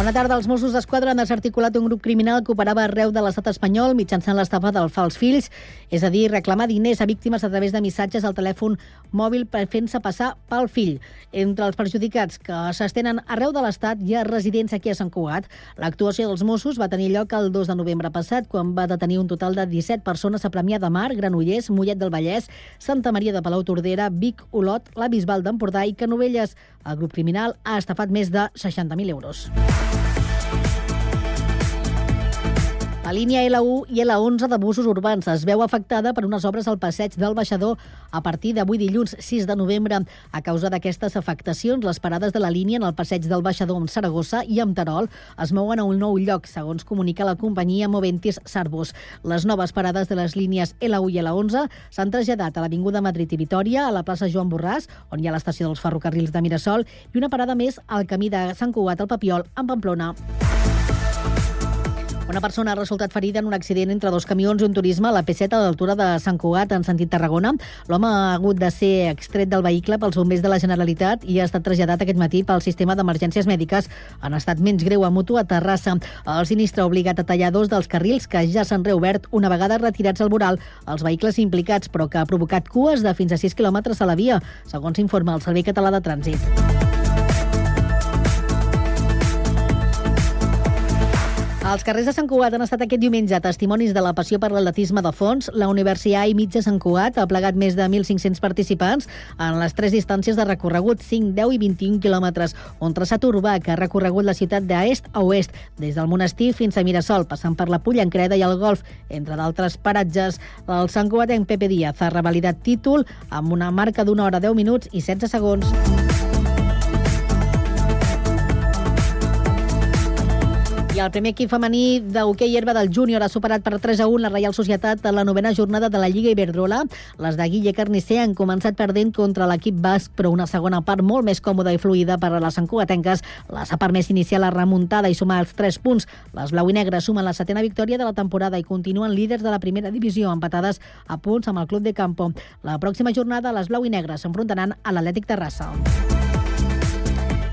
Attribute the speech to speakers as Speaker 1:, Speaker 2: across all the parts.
Speaker 1: Bona tarda. Els Mossos d'Esquadra han desarticulat un grup criminal que operava arreu de l'estat espanyol mitjançant l'estafa del fals fills, és a dir, reclamar diners a víctimes a través de missatges al telèfon mòbil fent-se passar pel fill. Entre els perjudicats que s'estenen arreu de l'estat hi ha residents aquí a Sant Cugat. L'actuació dels Mossos va tenir lloc el 2 de novembre passat, quan va detenir un total de 17 persones a Premià de Mar, Granollers, Mollet del Vallès, Santa Maria de Palau Tordera, Vic, Olot, la Bisbal d'Empordà i Canovelles. El grup criminal ha estafat més de 60.000 euros. La línia L1 i L11 de busos urbans es veu afectada per unes obres al passeig del Baixador a partir d'avui dilluns 6 de novembre. A causa d'aquestes afectacions, les parades de la línia en el passeig del Baixador amb Saragossa i amb Terol es mouen a un nou lloc, segons comunica la companyia Moventis Sarbus. Les noves parades de les línies L1 i L11 s'han traslladat a l'Avinguda Madrid i Vitoria, a la plaça Joan Borràs, on hi ha l'estació dels ferrocarrils de Mirasol, i una parada més al camí de Sant Cugat al Papiol, en Pamplona. Una persona ha resultat ferida en un accident entre dos camions i un turisme a la P7 a l'altura de Sant Cugat, en sentit Tarragona. L'home ha hagut de ser extret del vehicle pels bombers de la Generalitat i ha estat traslladat aquest matí pel sistema d'emergències mèdiques en estat menys greu a Mutu a Terrassa. El sinistre ha obligat a tallar dos dels carrils que ja s'han reobert una vegada retirats al voral els vehicles implicats, però que ha provocat cues de fins a 6 quilòmetres a la via, segons informa el Servei Català de Trànsit. Els carrers de Sant Cugat han estat aquest diumenge testimonis de la passió per l'atletisme de fons. La Universitat i Mitja Sant Cugat ha plegat més de 1.500 participants en les tres distàncies de recorregut, 5, 10 i 21 quilòmetres. Un traçat urbà que ha recorregut la ciutat d'est a oest, des del monestir fins a Mirasol, passant per la Pollancreda i el Golf, entre d'altres paratges. El Sant Cugatenc Pepe Díaz ha revalidat títol amb una marca d'una hora 10 minuts i 16 segons. El primer equip femení d'hoquei herba del júnior ha superat per 3 a 1 la Reial Societat a la novena jornada de la Lliga Iberdrola. Les de Guille Carnicer han començat perdent contra l'equip basc, però una segona part molt més còmoda i fluida per a les sancuatenques. La part més inicial a remuntada i sumar els 3 punts. Les blau i negres sumen la setena victòria de la temporada i continuen líders de la primera divisió, empatades a punts amb el Club de Campo. La pròxima jornada, les blau i negres s'enfrontaran a l'Atlètic Terrassa.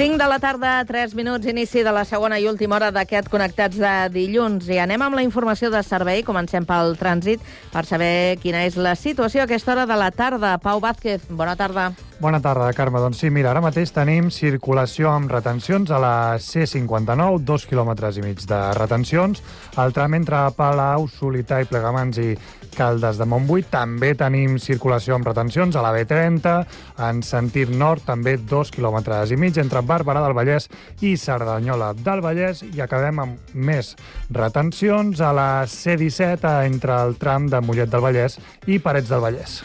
Speaker 2: De la tarda, 3 minuts, inici de la segona i última hora d'aquest Connectats de dilluns. I anem amb la informació de servei. Comencem pel trànsit per saber quina és la situació a aquesta hora de la tarda. Pau Vázquez, bona tarda.
Speaker 3: Bona tarda, Carme. Doncs sí, mira, ara mateix tenim circulació amb retencions a la C59, dos quilòmetres i mig de retencions. El tram entre Palau, Solità i Plegamans i Caldes de Montbui. També tenim circulació amb retencions a la B30, en sentit nord, també dos quilòmetres i mig entre Barberà del Vallès i Cerdanyola del Vallès. I acabem amb més retencions a la C17 entre el tram de Mollet del Vallès i Parets del Vallès.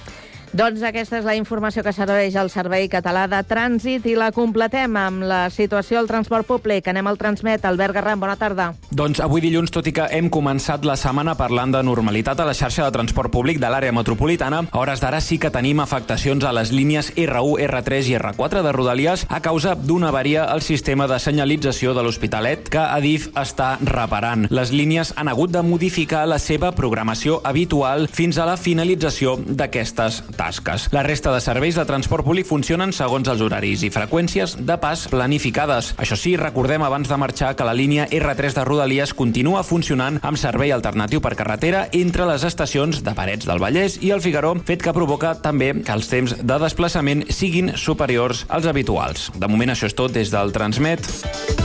Speaker 2: Doncs aquesta és la informació que serveix al Servei Català de Trànsit i la completem amb la situació al transport públic. Anem al Transmet. Albert Garram, bona tarda.
Speaker 4: Doncs avui dilluns, tot i que hem començat la setmana parlant de normalitat a la xarxa de transport públic de l'àrea metropolitana, a hores d'ara sí que tenim afectacions a les línies R1, R3 i R4 de Rodalies a causa d'una avaria al sistema de senyalització de l'Hospitalet que Adif està reparant. Les línies han hagut de modificar la seva programació habitual fins a la finalització d'aquestes tasques tasques. La resta de serveis de transport públic funcionen segons els horaris i freqüències de pas planificades. Això sí, recordem abans de marxar que la línia R3 de Rodalies continua funcionant amb servei alternatiu per carretera entre les estacions de Parets del Vallès i el Figaró, fet que provoca també que els temps de desplaçament siguin superiors als habituals. De moment això és tot des del Transmet.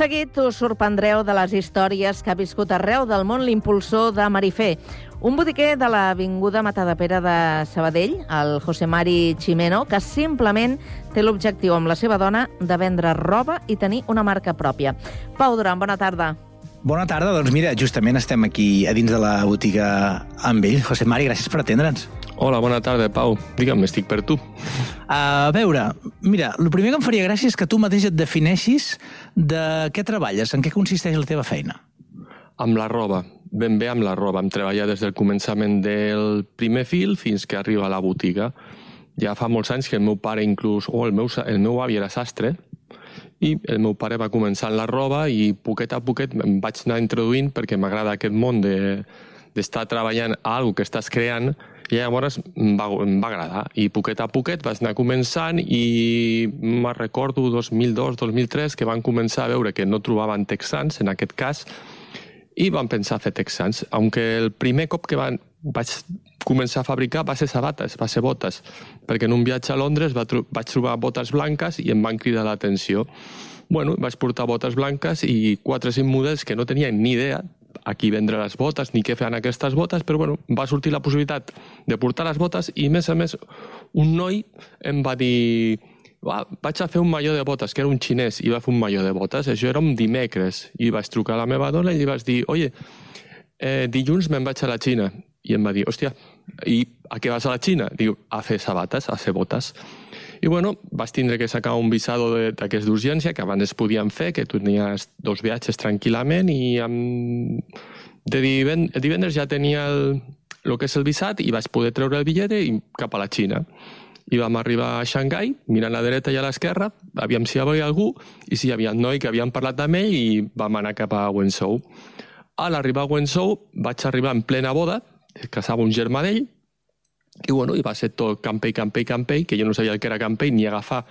Speaker 2: Seguit us sorprendreu de les històries que ha viscut arreu del món l'impulsor de Marifé, un botiquer de l'Avinguda Matadepera de Sabadell, el José Mari Chimeno, que simplement té l'objectiu amb la seva dona de vendre roba i tenir una marca pròpia. Pau Duran, bona tarda.
Speaker 5: Bona tarda, doncs mira, justament estem aquí a dins de la botiga amb ell. José Mari, gràcies per atendre'ns.
Speaker 6: Hola, bona tarda, Pau. Digue'm, estic per tu.
Speaker 5: A veure, mira, el primer que em faria gràcia és que tu mateix et defineixis de què treballes, en què consisteix la teva feina.
Speaker 6: Amb la roba, ben bé amb la roba. Em treballa des del començament del primer fil fins que arriba a la botiga. Ja fa molts anys que el meu pare inclús, o el meu, el meu avi era sastre, i el meu pare va començar en la roba i poquet a poquet em vaig anar introduint perquè m'agrada aquest món de d'estar treballant a alguna que estàs creant i llavors em va, em va agradar. I poquet a poquet vaig anar començant i me recordo 2002-2003 que van començar a veure que no trobaven texans, en aquest cas, i van pensar fer texans. Aunque el primer cop que van, vaig començar a fabricar va ser sabates, va ser botes, perquè en un viatge a Londres va vaig trobar botes blanques i em van cridar l'atenció. Bueno, vaig portar botes blanques i quatre o cinc models que no tenien ni idea a qui vendre les botes ni què fer aquestes botes, però bueno, va sortir la possibilitat de portar les botes i, a més a més, un noi em va dir va, vaig a fer un malló de botes, que era un xinès, i va fer un malló de botes. Això era un dimecres. I vaig trucar a la meva dona i li vaig dir, oye, eh, dilluns me'n vaig a la Xina. I em va dir, hòstia, i a què vas a la Xina? Diu, a fer sabates, a fer botes. I bueno, vas tindre que sacar un visado d'aquest d'urgència que abans es podien fer, que tu tenies dos viatges tranquil·lament i amb... de divend... divendres ja tenia el, el que és el visat i vaig poder treure el bitllet i cap a la Xina. I vam arribar a Xangai, mirant a la dreta i a l'esquerra, aviam si hi havia algú, i si hi havia un noi que havíem parlat amb ell i vam anar cap a Wenzhou. A l'arribar a Wenzhou vaig arribar en plena boda, casava un germà d'ell, i, bueno, i va ser tot campell, campell, campell, que jo no sabia el que era campell ni agafar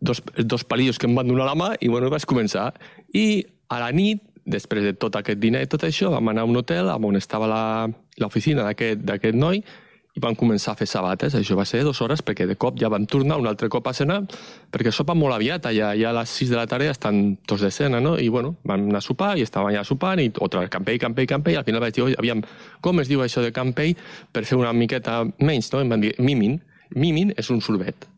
Speaker 6: dos, dos palillos que em van donar la mà i bueno, vaig començar. I a la nit, després de tot aquest diner i tot això, vam anar a un hotel on estava l'oficina d'aquest noi i vam començar a fer sabates. Això va ser dues hores perquè de cop ja vam tornar un altre cop a cenar perquè sopa molt aviat, allà, ja a les 6 de la tarda estan tots de cena, no? I bueno, vam anar a sopar i estàvem allà sopant i otra campell, campell, campell, i al final vaig dir, aviam, com es diu això de campell per fer una miqueta menys, no? Em van dir, mimin. Mimin és un sorbet.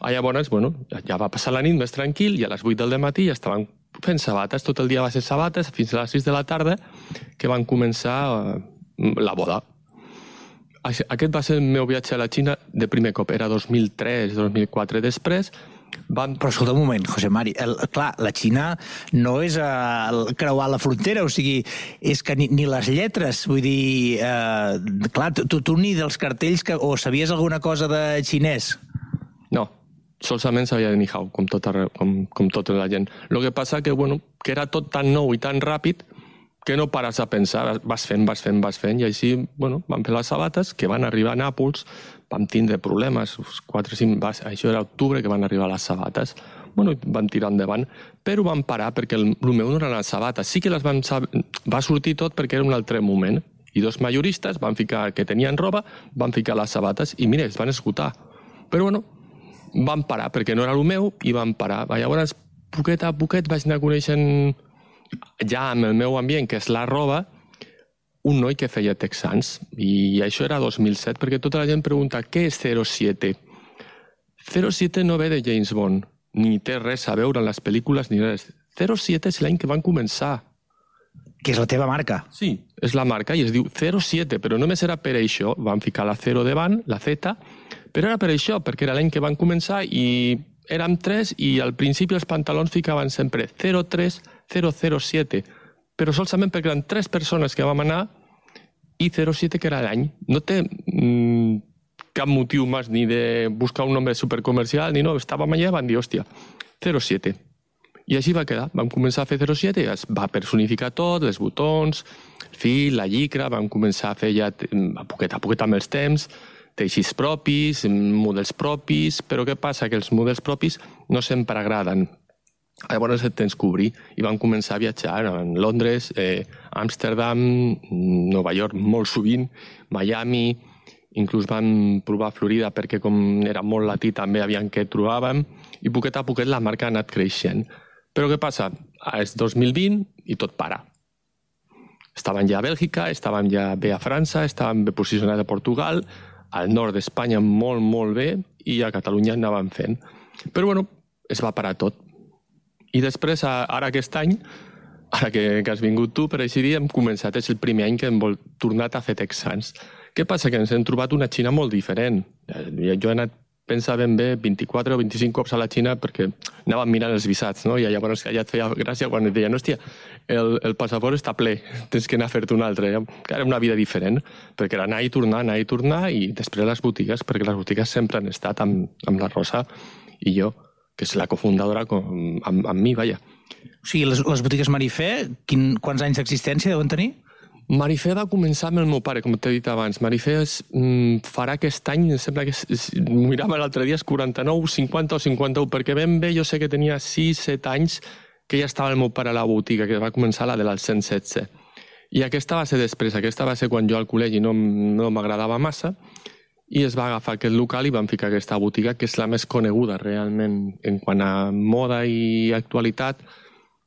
Speaker 6: Ah, llavors, bueno, ja va passar la nit més tranquil i a les 8 del matí ja estaven fent sabates, tot el dia va ser sabates fins a les 6 de la tarda que van començar eh, la boda aquest va ser el meu viatge a la Xina de primer cop, era 2003, 2004. Després van...
Speaker 5: Però escolta un moment, José Mari, el, clar, la Xina no és uh, creuar la frontera, o sigui, és que ni, ni les lletres, vull dir, uh, clar, tu, tu ni dels cartells que, o sabies alguna cosa de xinès?
Speaker 6: No, solament sabia de Nihao, com tota, com, com tota la gent. El que passa que, bueno, que era tot tan nou i tan ràpid que no pares a pensar, vas fent, vas fent, vas fent, i així, bueno, vam fer les sabates, que van arribar a Nàpols, vam tindre problemes, 4 5, va, això era octubre que van arribar les sabates, bueno, van tirar endavant, però van parar perquè el, el meu no eren les sabates, sí que les van, va sortir tot perquè era un altre moment, i dos majoristes van ficar, que tenien roba, van ficar les sabates, i mira, es van esgotar. Però bueno, van parar perquè no era el meu, i van parar. Llavors, poquet a poquet vaig anar coneixent ja amb el meu ambient, que és la roba, un noi que feia texans. I això era 2007, perquè tota la gent pregunta què és 07? 07 no ve de James Bond, ni té res a veure en les pel·lícules ni res. 07 és l'any que van començar.
Speaker 5: Que és la teva marca.
Speaker 6: Sí, és la marca i es diu 07, però només era per això. Van ficar la 0 davant, la Z, però era per això, perquè era l'any que van començar i érem tres i al principi els pantalons ficaven sempre 03, 007, però solament perquè eren tres persones que vam anar i 07 que era l'any. No té mm, cap motiu més ni de buscar un nombre supercomercial ni no, estàvem allà i van dir, hòstia, 07. I així va quedar. Vam començar a fer 07 i es va personificar tot, els botons, el fil, la llicra, vam començar a fer ja a poquet a poquet amb els temps, teixits propis, models propis, però què passa? Que els models propis no sempre agraden. Llavors et tens que obrir i vam començar a viatjar en Londres, eh, Amsterdam, Nova York molt sovint, Miami, inclús vam provar Florida perquè com era molt latí també aviam què trobàvem i poquet a poquet la marca ha anat creixent. Però què passa? És 2020 i tot para. Estàvem ja a Bèlgica, estàvem ja bé a França, estàvem bé posicionats a Portugal, al nord d'Espanya molt, molt bé, i a Catalunya anàvem fent. Però, bueno, es va parar tot. I després, ara aquest any, ara que, que has vingut tu, per així dir, hem començat, és el primer any que hem vol, tornat a fer texans. Què passa? Que ens hem trobat una Xina molt diferent. Jo he anat pensa ben bé 24 o 25 cops a la Xina perquè anàvem mirant els visats, no? I llavors ja et feia gràcia quan et deien, hòstia, el, el passaport està ple, tens que anar a fer-te un altre. Era una vida diferent, perquè era anar i tornar, anar i tornar, i després les botigues, perquè les botigues sempre han estat amb, amb la Rosa i jo, que és la cofundadora com, amb, amb mi, vaja.
Speaker 5: O sigui, les, les botigues Marifé, quin, quants anys d'existència deuen tenir?
Speaker 6: Marifé va començar amb el meu pare, com t'he dit abans. Marifé es, mm, farà aquest any, em sembla que és, és, mirava l'altre dia, és 49, 50 o 51, perquè ben bé jo sé que tenia 6, 7 anys que ja estava el meu pare a la botiga, que va començar la de l'al 116. I aquesta va ser després, aquesta va ser quan jo al col·legi no, no m'agradava massa, i es va agafar aquest local i van ficar aquesta botiga, que és la més coneguda realment en quant a moda i actualitat,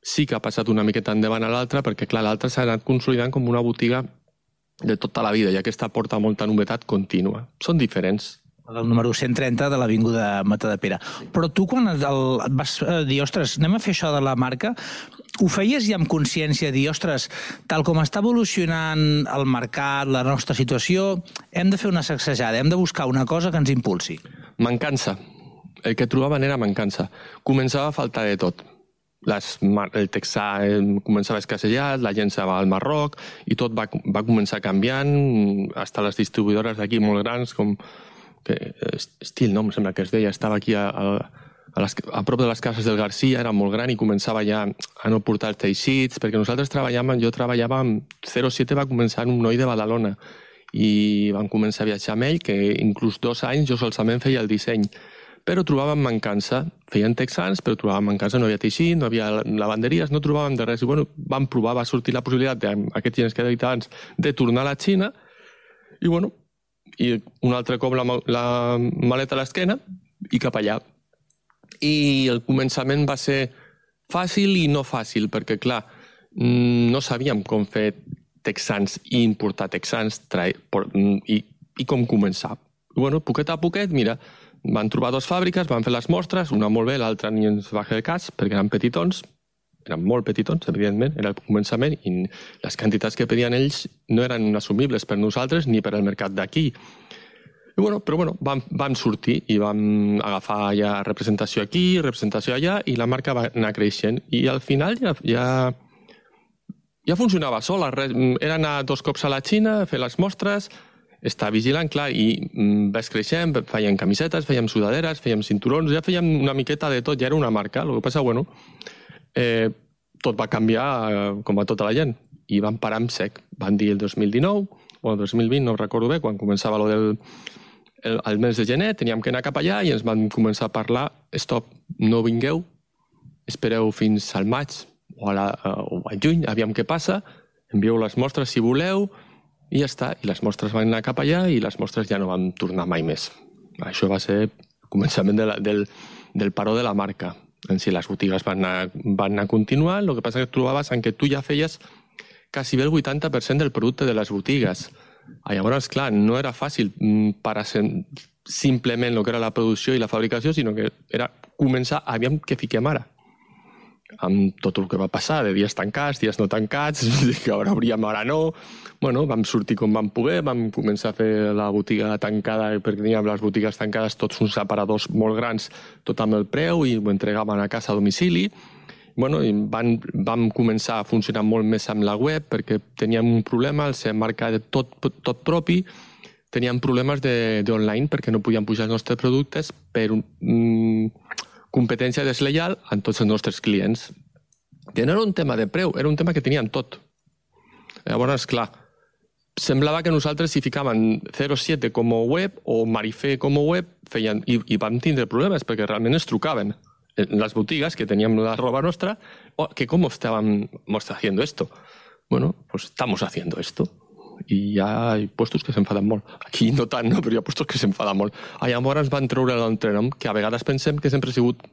Speaker 6: sí que ha passat una miqueta endavant a l'altra, perquè clar, l'altra s'ha anat consolidant com una botiga de tota la vida, i aquesta porta molta novetat contínua. Són diferents.
Speaker 5: El número 130 de l'Avinguda Mata de Pere. Però tu quan el, et vas eh, dir, ostres, anem a fer això de la marca, ho feies ja amb consciència, dir, ostres, tal com està evolucionant el mercat, la nostra situació, hem de fer una sacsejada, hem de buscar una cosa que ens impulsi.
Speaker 6: Mancança. El que trobaven era mancança. Començava a faltar de tot les, el texà començava a escassellar, la gent se va al Marroc i tot va, va començar canviant, fins les distribuïdores d'aquí molt grans, com que, Estil, no? Em sembla que es deia, estava aquí a, a, a, les, a prop de les cases del Garcia, era molt gran i començava ja a no portar teixits, perquè nosaltres treballàvem, jo treballava amb 07 va començar en un noi de Badalona i vam començar a viatjar amb ell, que inclús dos anys jo solament feia el disseny però trobàvem mancança. Feien texans, però trobàvem mancança, no havia teixit, no havia lavanderies, no trobàvem de res. I bueno, vam provar, va sortir la possibilitat d'aquests gens que he dit abans, de tornar a la Xina, i bueno, i un altre cop la, la maleta a l'esquena i cap allà. I el començament va ser fàcil i no fàcil, perquè, clar, mm, no sabíem com fer texans i importar texans i, i com començar. Bueno, poquet a poquet, mira, van trobar dues fàbriques, van fer les mostres, una molt bé, l'altra ni ens va fer cas, perquè eren petitons, eren molt petitons, evidentment, era el començament, i les quantitats que pedien ells no eren assumibles per nosaltres ni per al mercat d'aquí. I bueno, però bueno, vam, vam sortir i vam agafar ja representació aquí, representació allà, i la marca va anar creixent. I al final ja, ja, ja funcionava sola. Era anar dos cops a la Xina, fer les mostres, estar vigilant, clar, i mm, vas creixent, fèiem camisetes, fèiem sudaderes, fèiem cinturons, ja fèiem una miqueta de tot, ja era una marca. El que passa, bueno, eh, tot va canviar eh, com a tota la gent, i van parar en sec. Van dir el 2019, o el 2020, no recordo bé, quan començava lo del el, el mes de gener, teníem que anar cap allà i ens van començar a parlar, stop, no vingueu, espereu fins al maig o, a la, eh, o al juny, aviam què passa, envieu les mostres si voleu, i ja està. I les mostres van anar cap allà i les mostres ja no van tornar mai més. Això va ser el començament de la, del, del paró de la marca. En si les botigues van anar, van anar continuant, el que passa que trobaves en que tu ja feies quasi bé el 80% del producte de les botigues. Ah, llavors, clar, no era fàcil mm, per simplement el que era la producció i la fabricació, sinó que era començar, aviam què fiquem ara. Amb tot el que va passar, de dies tancats, dies no tancats, que ara obríem, ara no. Bueno, vam sortir com vam poder, vam començar a fer la botiga tancada, perquè teníem les botigues tancades, tots uns separadors molt grans, tot amb el preu, i ho entregaven a casa a domicili. Bueno, i van, vam començar a funcionar molt més amb la web perquè teníem un problema, el ser marca de tot, tot propi, teníem problemes d'online perquè no podíem pujar els nostres productes per mm, competència deslleial amb tots els nostres clients. Que no era un tema de preu, era un tema que teníem tot. Llavors, clar, semblava que nosaltres si ficàvem 07 com a web o Marifé com a web feien, i, i vam tindre problemes perquè realment ens trucaven les botigues que teníem la roba nostra, oh, que com estàvem haciendo esto. Bueno, pues estamos haciendo esto i hi ha puestos que s'enfaden molt. Aquí no tant, no? però hi ha puestos que s'enfaden molt. Ah, llavors ens van treure l'entrenom, que a vegades pensem que sempre ha sigut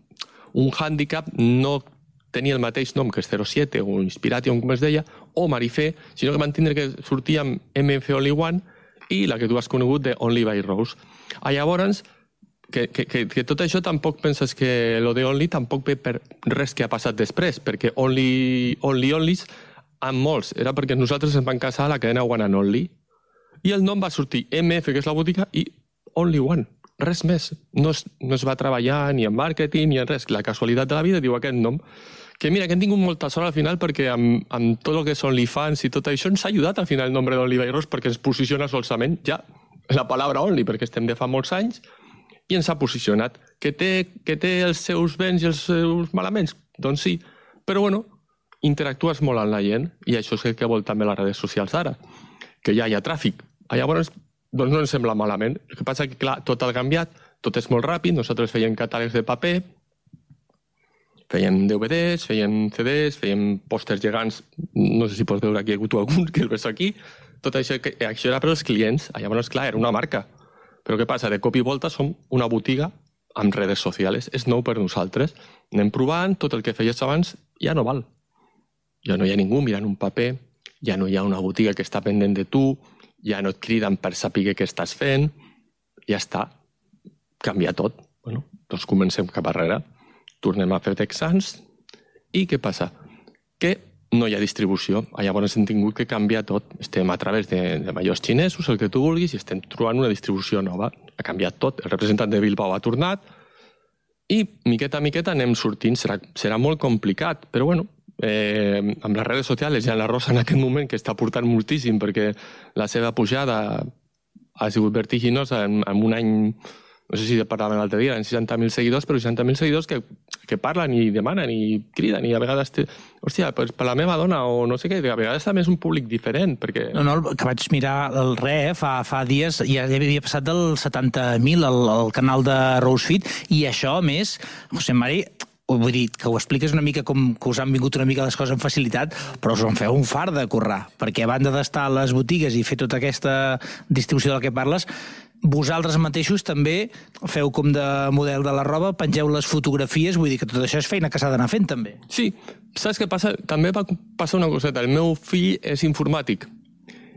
Speaker 6: un hàndicap, no tenia el mateix nom que és 07 o Inspiration, com es deia, o Marifé, sinó que van tindre que sortir amb MF Only One i la que tu has conegut de Only by Rose. Ah, llavors, que, que, que, que tot això tampoc penses que lo de Only tampoc ve per res que ha passat després, perquè Only, Only Onlys amb molts. Era perquè nosaltres ens vam casar a la cadena One and Only. I el nom va sortir MF, que és la botiga, i Only One. Res més. No es, no es va treballar ni en màrqueting ni en res. La casualitat de la vida diu aquest nom. Que mira, que hem tingut molta sort al final perquè amb, amb tot el que són OnlyFans i tot això ens ha ajudat al final el nombre d'Oliva i Ros perquè ens posiciona solament ja la paraula Only, perquè estem de fa molts anys i ens ha posicionat. Que té, que té els seus béns i els seus malaments? Doncs sí. Però bueno, interactues molt amb la gent i això és el que vol també les redes socials ara, que ja hi ha tràfic. Llavors, doncs no ens sembla malament. El que passa que, clar, tot ha canviat, tot és molt ràpid, nosaltres fèiem catàlegs de paper, fèiem DVDs, fèiem CDs, fèiem pòsters gegants, no sé si pots veure aquí, tu algun que el ves aquí, tot això, que, això era per als clients, llavors, clar, era una marca. Però què passa? De cop i volta som una botiga amb redes socials, és nou per nosaltres. Anem provant, tot el que feies abans ja no val ja no hi ha ningú mirant un paper, ja no hi ha una botiga que està pendent de tu, ja no et criden per saber què estàs fent, ja està, canvia tot. Bueno, doncs comencem cap arrere, tornem a fer texans, i què passa? Que no hi ha distribució. Llavors hem tingut que canviar tot. Estem a través de, de majors xinesos, el que tu vulguis, i estem trobant una distribució nova. Ha canviat tot. El representant de Bilbao ha tornat, i miqueta a miqueta anem sortint. Serà, serà molt complicat, però bueno, eh, amb les redes socials, ja la Rosa en aquest moment, que està portant moltíssim perquè la seva pujada ha sigut vertiginosa en, en un any no sé si parlàvem l'altre dia, en 60.000 seguidors, però 60.000 seguidors que, que parlen i demanen i criden i a vegades... Té... Hòstia, pues, per la meva dona o no sé què, a vegades també és un públic diferent, perquè...
Speaker 5: No, no, que vaig mirar el re, eh, fa, fa dies, ja havia passat del 70.000 al, al canal de Rosefit, i això, a més, José Mari, vull dir, que ho expliques una mica com que us han vingut una mica les coses amb facilitat, però us en feu un far de currar, perquè a banda d'estar a les botigues i fer tota aquesta distribució del que parles, vosaltres mateixos també feu com de model de la roba, pengeu les fotografies, vull dir que tot això és feina que s'ha d'anar fent també.
Speaker 6: Sí, saps què passa? També va passar una coseta. El meu fill és informàtic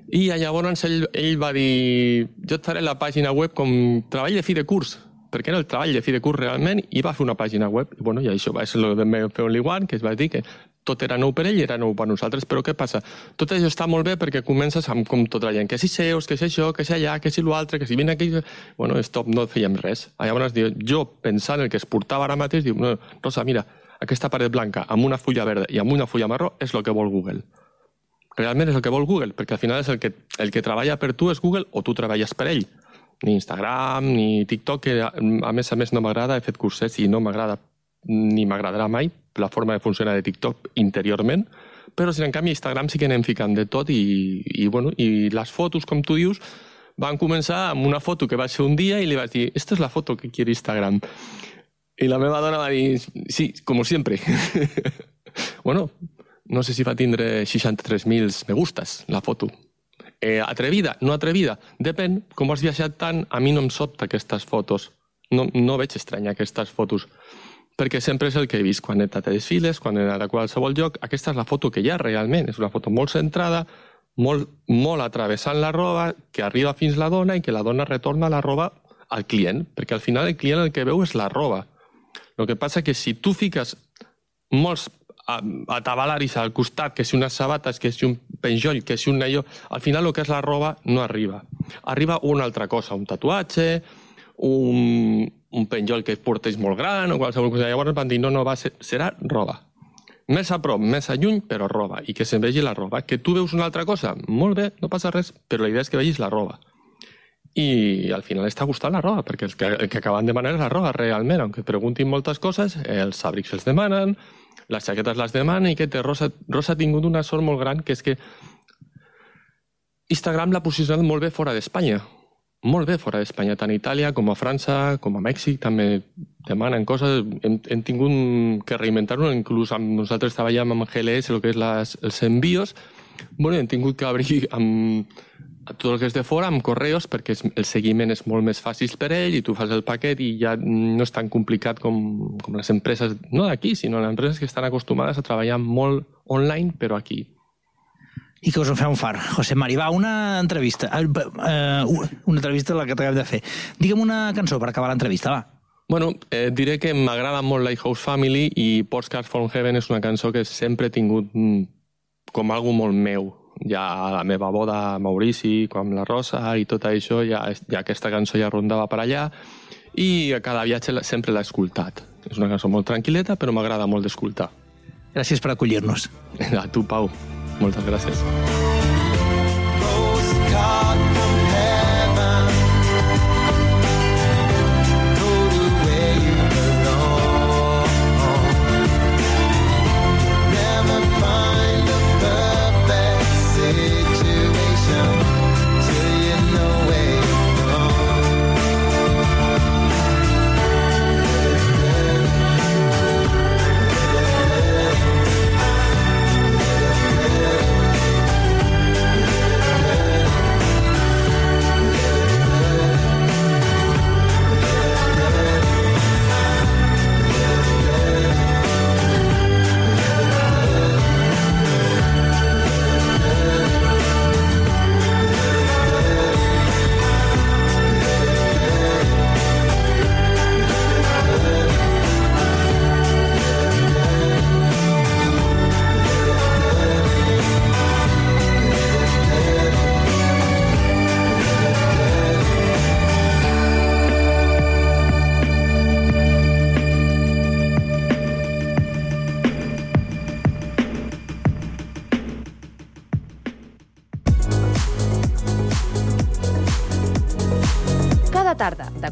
Speaker 6: i llavors ell, ell va dir jo et faré la pàgina web com treball de fi de curs perquè era el treball de fi de curs realment, i va fer una pàgina web. I, bueno, i això va ser el de fer Only One, que es va dir que tot era nou per ell i era nou per nosaltres, però què passa? Tot això està molt bé perquè comences amb com tota la gent, que si seus, que si això, que si allà, que si l'altre, que si vine aquí... Bueno, stop, no fèiem res. Llavors, jo, pensant el que es portava ara mateix, diu, no, Rosa, mira, aquesta paret blanca amb una fulla verda i amb una fulla marró és el que vol Google. Realment és el que vol Google, perquè al final és el que, el que treballa per tu és Google o tu treballes per ell ni Instagram, ni TikTok, que a més a més no m'agrada, he fet cursets i no m'agrada ni m'agradarà mai la forma de funcionar de TikTok interiorment, però si en canvi Instagram sí que anem ficant de tot i, i, bueno, i les fotos, com tu dius, van començar amb una foto que va ser un dia i li vaig dir, esta és la foto que quiere Instagram. I la meva dona va dir, sí, com sempre. bueno, no sé si va tindre 63.000 me gustes, la foto. Eh, atrevida, no atrevida? Depèn, com has viatjat tant, a mi no em sobta aquestes fotos. No, no veig estranya aquestes fotos perquè sempre és el que he vist quan he anat a desfiles, quan he anat a qualsevol lloc. Aquesta és la foto que hi ha realment. És una foto molt centrada, molt, molt atravessant la roba, que arriba fins la dona i que la dona retorna la roba al client, perquè al final el client el que veu és la roba. El que passa que si tu fiques molts a, a al costat, que si unes sabates, que si un penjoll, que si un allò... Al final el que és la roba no arriba. Arriba una altra cosa, un tatuatge, un, un penjoll que portés molt gran o qualsevol cosa. Llavors van dir, no, no, va ser, serà roba. Més a prop, més a lluny, però roba. I que se'n vegi la roba. Que tu veus una altra cosa, molt bé, no passa res, però la idea és que vegis la roba. I al final està gustant la roba, perquè el que, el que acaben demanant és la roba realment, aunque preguntin moltes coses, els abrics els demanen, les jaquetes les demanen, i que té Rosa, Rosa ha tingut una sort molt gran, que és que Instagram l'ha posicionat molt bé fora d'Espanya. Molt bé fora d'Espanya, tant a Itàlia com a França, com a Mèxic, també demanen coses. Hem, hem tingut que reinventar-ho, inclús amb nosaltres treballem amb GLS, el que és les, els envios. Bueno, hem tingut que obrir amb, tot el que és de fora amb correus perquè el seguiment és molt més fàcil per ell i tu fas el paquet i ja no és tan complicat com, com les empreses, no d'aquí, sinó les empreses que estan acostumades a treballar molt online, però aquí.
Speaker 5: I que us en feu un far. José Mari, va, una entrevista. Uh, una entrevista la que t'acabem de fer. Digue'm una cançó per acabar l'entrevista, va.
Speaker 6: Bueno, eh, diré que m'agrada molt Lighthouse Family i Postcards from Heaven és una cançó que sempre he tingut mm, com algo molt meu ja a la meva boda a Maurici, com la Rosa i tot això, ja, ja aquesta cançó ja rondava per allà i a cada viatge sempre l'he escoltat. És una cançó molt tranquil·leta, però m'agrada molt d'escoltar.
Speaker 5: Gràcies per acollir-nos.
Speaker 6: A tu, Pau. Moltes gràcies.
Speaker 7: Gràcies.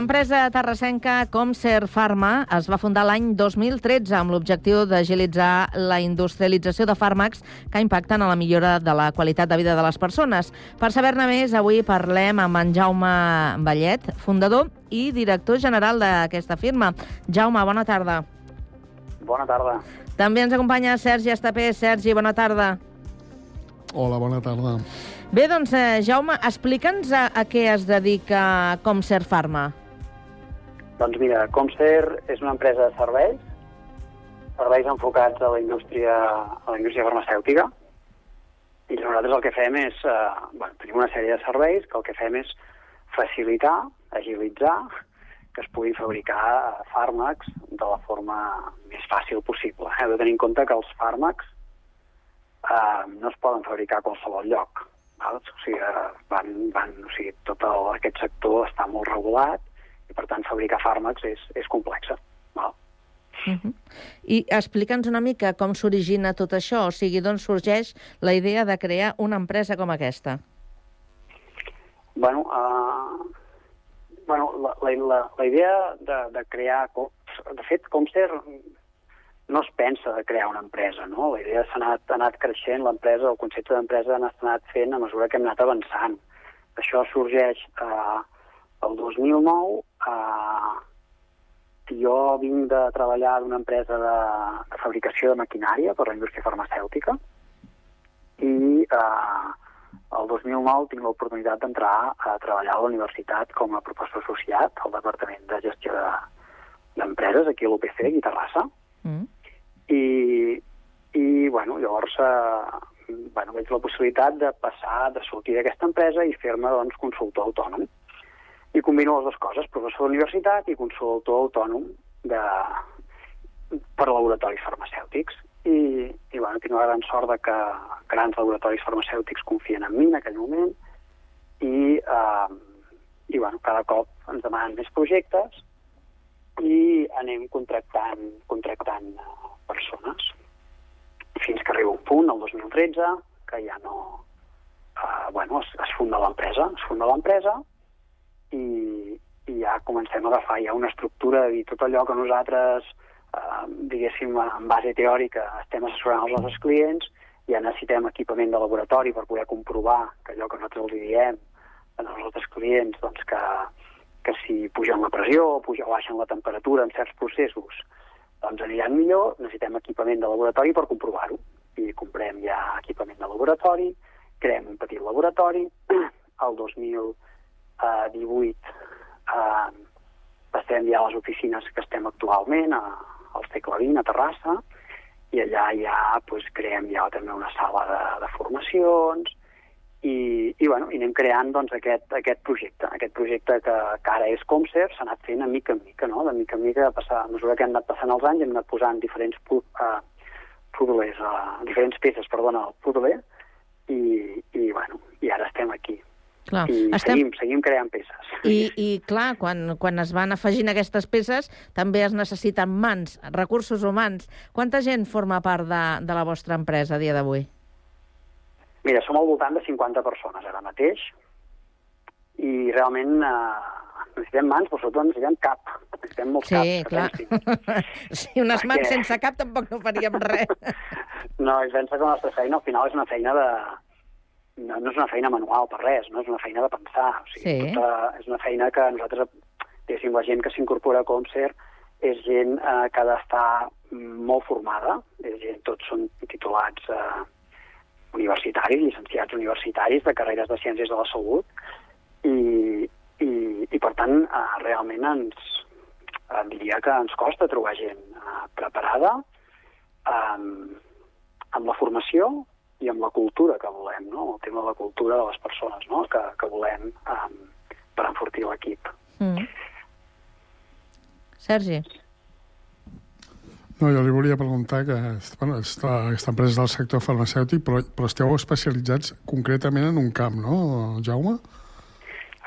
Speaker 2: L'empresa terrassenca Comser Pharma es va fundar l'any 2013 amb l'objectiu d'agilitzar la industrialització de fàrmacs que impacten a la millora de la qualitat de vida de les persones. Per saber-ne més, avui parlem amb en Jaume Vallet, fundador i director general d'aquesta firma. Jaume, bona tarda.
Speaker 8: Bona tarda.
Speaker 2: També ens acompanya Sergi Estapé. Sergi, bona tarda.
Speaker 9: Hola, bona tarda.
Speaker 2: Bé, doncs, eh, Jaume, explica'ns a, a què es dedica Comser Pharma.
Speaker 8: Doncs mira, Comser és una empresa de serveis, serveis enfocats a la indústria, a la indústria farmacèutica, i nosaltres el que fem és, eh, bueno, tenim una sèrie de serveis que el que fem és facilitar, agilitzar, que es puguin fabricar fàrmacs de la forma més fàcil possible. Heu de tenir en compte que els fàrmacs eh, no es poden fabricar a qualsevol lloc. Val? O sigui, van, van, o sigui, tot el, aquest sector està molt regulat i, per tant, fabricar fàrmacs és, és complexa. Val?
Speaker 2: Uh -huh. I explica'ns una mica com s'origina tot això, o sigui, d'on sorgeix la idea de crear una empresa com aquesta.
Speaker 8: Bueno, uh, bueno la, la, la, la idea de, de crear... De fet, Comster no es pensa de crear una empresa, no? La idea s'ha anat, ha anat creixent, l'empresa, el concepte d'empresa ha anat fent a mesura que hem anat avançant. Això sorgeix eh, el 2009 eh, jo vinc de treballar d'una empresa de, de fabricació de maquinària per la indústria farmacèutica i eh, el 2009 tinc l'oportunitat d'entrar a treballar a la universitat com a professor associat al Departament de Gestió de- d'Empreses aquí a l'UPC, aquí a Terrassa.
Speaker 2: Mm.
Speaker 8: I, i bueno, llavors eh, bueno, veig la possibilitat de passar, de sortir d'aquesta empresa i fer-me doncs, consultor autònom. I combino les dues coses, professor d'universitat i consultor autònom de, per laboratoris farmacèutics. I, i bueno, tinc la gran sort de que grans laboratoris farmacèutics confien en mi en aquell moment i, eh, i bueno, cada cop ens demanen més projectes i anem contractant, contractant eh, persones fins que arriba un punt, el 2013, que ja no... Eh, bueno, es, es funda l'empresa, es funda l'empresa i, i ja comencem a agafar ja una estructura dir tot allò que nosaltres, eh, diguéssim, en base teòrica estem assessorant els nostres clients, ja necessitem equipament de laboratori per poder comprovar que allò que nosaltres els diem als nostres clients, doncs que, que si pugen la pressió puja o baixen la temperatura en certs processos, doncs aniran millor, necessitem equipament de laboratori per comprovar-ho. I comprem ja equipament de laboratori, creem un petit laboratori, el 2018 eh, passem ja a les oficines que estem actualment, a, al segle XX, a Terrassa, i allà ja pues, creem ja també una sala de, de formacions, i, i, bueno, i anem creant doncs, aquest, aquest projecte, aquest projecte que, que ara és Comcert, s'ha anat fent a mica en mica, no? de mica en mica, a, passar, a mesura que han anat passant els anys, hem anat posant diferents pu- uh, puzzles, uh, diferents peces, perdona, al puzzle, i, i, bueno, i ara estem aquí.
Speaker 2: Clar,
Speaker 8: I
Speaker 2: estem...
Speaker 8: seguim, seguim creant peces.
Speaker 2: I, I, clar, quan, quan es van afegint aquestes peces, també es necessiten mans, recursos humans. Quanta gent forma part de, de la vostra empresa a dia d'avui?
Speaker 8: Mira, som al voltant de 50 persones ara mateix, i realment eh, necessitem mans, però sobretot necessitem cap. Necessitem molts
Speaker 2: Sí,
Speaker 8: caps. que
Speaker 2: clar. Sí, unes mans
Speaker 8: Perquè-
Speaker 2: sense cap tampoc no faríem res.
Speaker 8: No, i pensa que la nostra feina al final és una feina de... No, no és una feina manual per res, no és una feina de pensar. O sigui,
Speaker 2: Sí.
Speaker 8: tota, és una feina que nosaltres, diguéssim, la gent que s'incorpora a Comcert és gent eh, que ha d'estar molt formada, és gent, tots són titulats eh, universitaris, llicenciats universitaris de carreres de ciències de la salut, i, i, i per tant, eh, realment ens, eh, diria que ens costa trobar gent eh, preparada, eh, amb la formació i amb la cultura que volem, no? el tema de la cultura de les persones no? que, que volem um, per enfortir l'equip.
Speaker 2: Mm. Sergi.
Speaker 9: No, jo li volia preguntar que bueno, aquesta, aquesta empresa és del sector farmacèutic, però, però esteu especialitzats concretament en un camp, no, Jaume?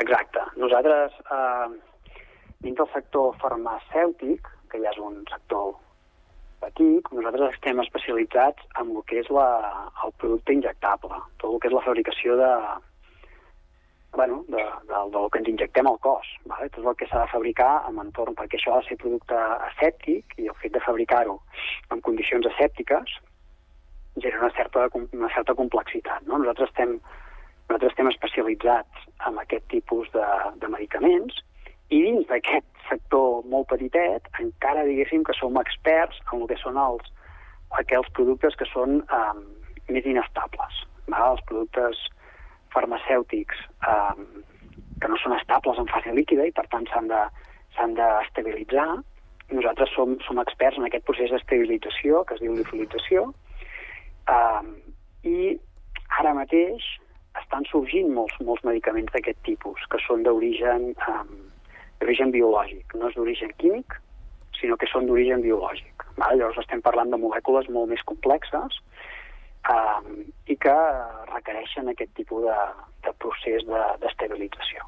Speaker 8: Exacte. Nosaltres, eh, dins del sector farmacèutic, que ja és un sector petit, nosaltres estem especialitzats en el que és la, el producte injectable, tot el que és la fabricació de, bueno, de, de, del que ens injectem al cos, vale? tot el que s'ha de fabricar en entorn, perquè això ha de ser producte asèptic i el fet de fabricar-ho en condicions asèptiques genera una certa, una certa complexitat. No? Nosaltres, estem, nosaltres estem especialitzats en aquest tipus de, de medicaments i dins d'aquest sector molt petitet encara diguéssim que som experts en el que són els, aquells productes que són um, més inestables. Val? Els productes farmacèutics um, que no són estables en fase líquida i per tant s'han de, s'han d'estabilitzar. Nosaltres som, som experts en aquest procés d'estabilització que es diu liofilització um, i ara mateix estan sorgint molts, molts medicaments d'aquest tipus que són d'origen um, d'origen biològic, no és d'origen químic, sinó que són d'origen biològic. Val? Llavors estem parlant de molècules molt més complexes um, i que requereixen aquest tipus de, de procés de- d'estabilització.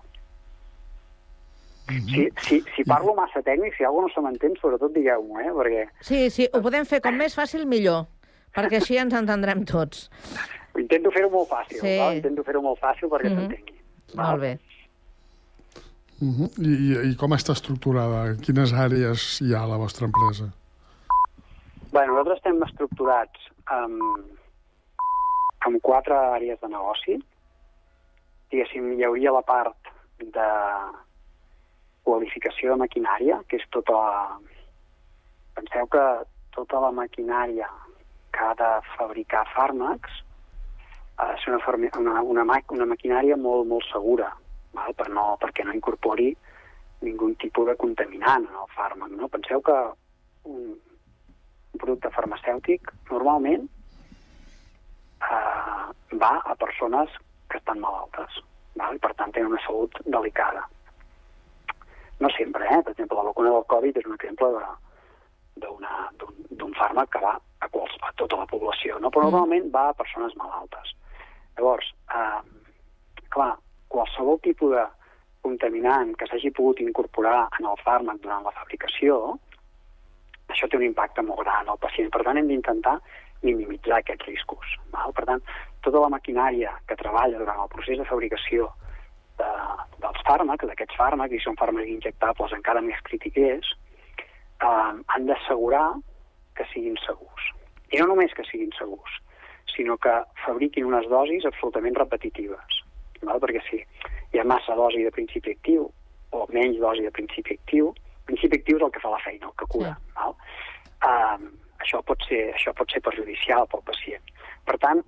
Speaker 8: De, si, si, si parlo massa tècnic, si alguna cosa no se m'entén, sobretot digueu-m'ho, eh? perquè
Speaker 2: Sí, sí, ho podem fer com més fàcil millor, perquè així ens entendrem tots.
Speaker 8: intento fer-ho molt fàcil,
Speaker 2: Sí.
Speaker 8: val? intento fer-ho molt fàcil perquè
Speaker 2: Mhm.
Speaker 8: s'entengui.
Speaker 2: Molt bé.
Speaker 9: Uh -huh. I, i, com està estructurada? Quines àrees hi ha a la vostra empresa?
Speaker 8: Bé, nosaltres estem estructurats amb, amb quatre àrees de negoci. Diguéssim, hi hauria la part de, qualificació de maquinària, que és tota la... Penseu que tota la maquinària que ha de fabricar fàrmacs ha de ser una, una, una, una maquinària molt, molt segura, val? Per no, perquè no incorpori ningú tipus de contaminant en el fàrmac. No? Penseu que un, un producte farmacèutic normalment eh, va a persones que estan malaltes val? i per tant tenen una salut delicada. No sempre, eh? Per exemple, la vacuna del Covid és un exemple d'un d'un fàrmac que va a, quals, a tota la població, no? però normalment va a persones malaltes. Llavors, eh, clar, qualsevol tipus de contaminant que s'hagi pogut incorporar en el fàrmac durant la fabricació, això té un impacte molt gran al pacient. Per tant, hem d'intentar minimitzar aquests riscos. Val? Per tant, tota la maquinària que treballa durant el procés de fabricació de, dels fàrmacs, d'aquests fàrmacs, i són fàrmacs injectables encara més crítiques, eh, han d'assegurar que siguin segurs. I no només que siguin segurs, sinó que fabriquin unes dosis absolutament repetitives. Val? Perquè si hi ha massa dosi de principi actiu o menys dosi de principi actiu, principi actiu és el que fa la feina, el que cura. Sí. Val? Um, això, pot ser, això pot ser perjudicial pel pacient. Per tant,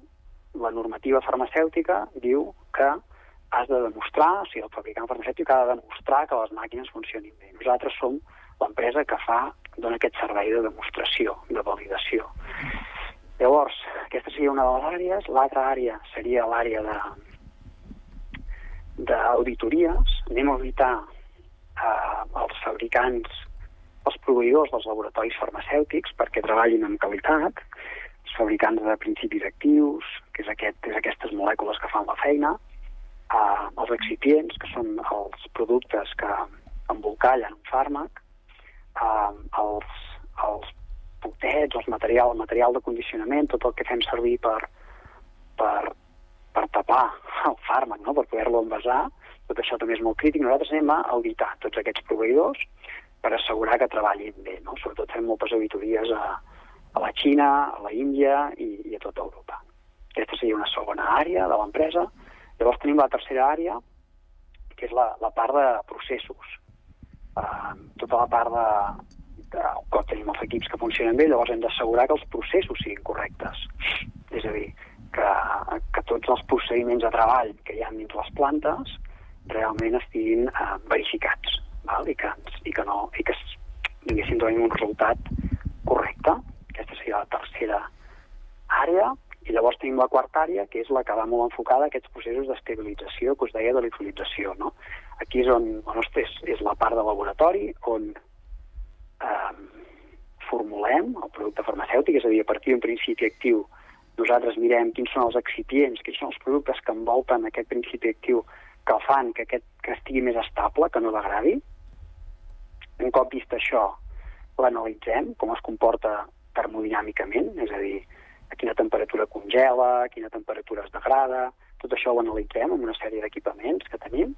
Speaker 8: la normativa farmacèutica diu que has de demostrar, o sigui, el fabricant farmacèutic ha de demostrar que les màquines funcionin bé. Nosaltres som l'empresa que fa, dona aquest servei de demostració, de validació. Llavors, aquesta seria una de les àrees. L'altra àrea seria l'àrea de d'auditories. Anem a auditar eh, els fabricants, els proveïdors dels laboratoris farmacèutics perquè treballin amb qualitat, els fabricants de principis actius, que és, aquest, és aquestes molècules que fan la feina, eh, els excipients, que són els productes que embolcallen un fàrmac, eh, els, els potets, els material, el material de condicionament, tot el que fem servir per, per, per tapar el fàrmac, no? per poder-lo envasar, tot això també és molt crític. Nosaltres anem a auditar tots aquests proveïdors per assegurar que treballin bé. No? Sobretot fem moltes auditories a, a la Xina, a la Índia i, i a tota Europa. Aquesta seria una segona àrea de l'empresa. Llavors tenim la tercera àrea, que és la, la part de processos. Uh, tota la part de, de, quan tenim els equips que funcionen bé, llavors hem d'assegurar que els processos siguin correctes. És a dir, que, que tots els procediments de treball que hi ha dins les plantes realment estiguin eh, verificats val? I, que, i que no i que diguéssim donin un resultat correcte. Aquesta seria la tercera àrea. I llavors tenim la quarta àrea, que és la que va molt enfocada a aquests processos d'estabilització que us deia de l'hidrolització. No? Aquí és on nostra és, és la part de laboratori on eh, formulem el producte farmacèutic, és a dir, a partir d'un principi actiu nosaltres mirem quins són els excipients, quins són els productes que envolten aquest principi actiu que fan que, aquest, que estigui més estable, que no degradi. Un cop vist això, l'analitzem, com es comporta termodinàmicament, és a dir, a quina temperatura congela, a quina temperatura es degrada, tot això ho analitzem amb una sèrie d'equipaments que tenim,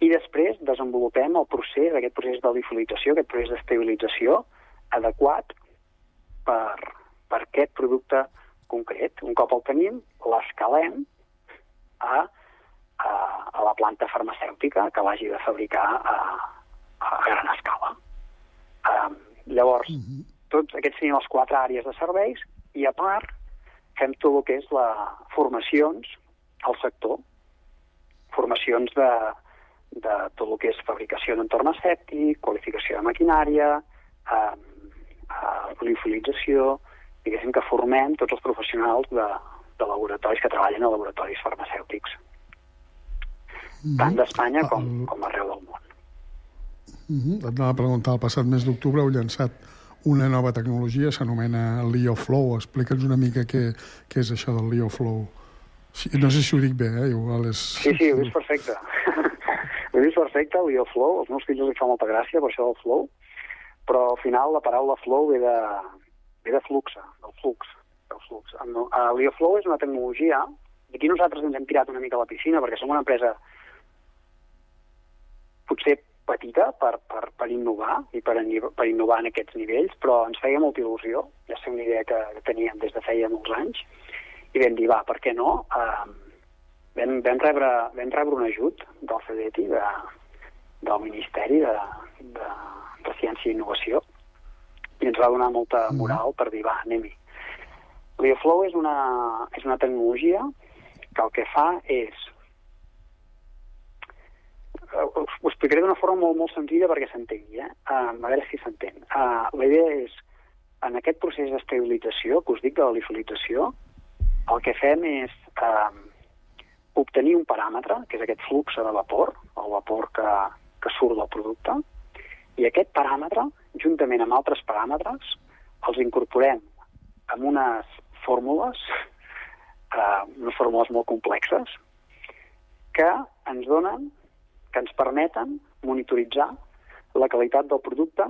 Speaker 8: i després desenvolupem el procés, aquest procés de lifolització, aquest procés d'estabilització adequat per, per aquest producte concret. Un cop el tenim, l'escalem a, a, a la planta farmacèutica que l'hagi de fabricar a, a gran escala. Um, llavors, mm -hmm. tots aquests serien les quatre àrees de serveis i, a part, fem tot el que és la formacions al sector, formacions de, de tot el que és fabricació d'entorn escèptic, qualificació de maquinària, eh, eh, liofilització, diguéssim que formem tots els professionals de, de laboratoris que treballen a laboratoris farmacèutics, tant d'Espanya com, com arreu del món.
Speaker 9: Mm -hmm. Et anava a preguntar, el passat mes d'octubre heu llançat una nova tecnologia, s'anomena LeoFlow. Explica'ns una mica què, què és això del LeoFlow. No sé si ho dic bé, eh? Igual és...
Speaker 8: Sí, sí, ho dius perfecte. ho dius perfecte, el LeoFlow. Els meus fills els fa molta gràcia per això del flow, però al final la paraula flow ve de, ve de fluxa, del flux. Del flux. El LeoFlow és una tecnologia Aquí nosaltres ens hem tirat una mica a la piscina perquè som una empresa potser petita per, per, per innovar i per, per innovar en aquests nivells, però ens feia molta il·lusió, ja sé una idea que, que teníem des de feia molts anys, i vam dir, va, per què no? Uh, vam, vam, rebre, vam rebre un ajut del CDT de, del Ministeri de, de, de Ciència i Innovació i ens va donar molta moral per dir, va, anem-hi. L'IOFlow és una, és una tecnologia que el que fa és uh, ho explicaré d'una forma molt, molt senzilla perquè s'entengui, eh? Uh, a veure si s'entén. Uh, la idea és, en aquest procés d'estabilització, que us dic de la lifolització, el que fem és uh, obtenir un paràmetre, que és aquest flux de vapor, el vapor que, que surt del producte, i aquest paràmetre, juntament amb altres paràmetres, els incorporem amb unes fórmules, eh, unes fórmules molt complexes, que ens donen que ens permeten monitoritzar la qualitat del producte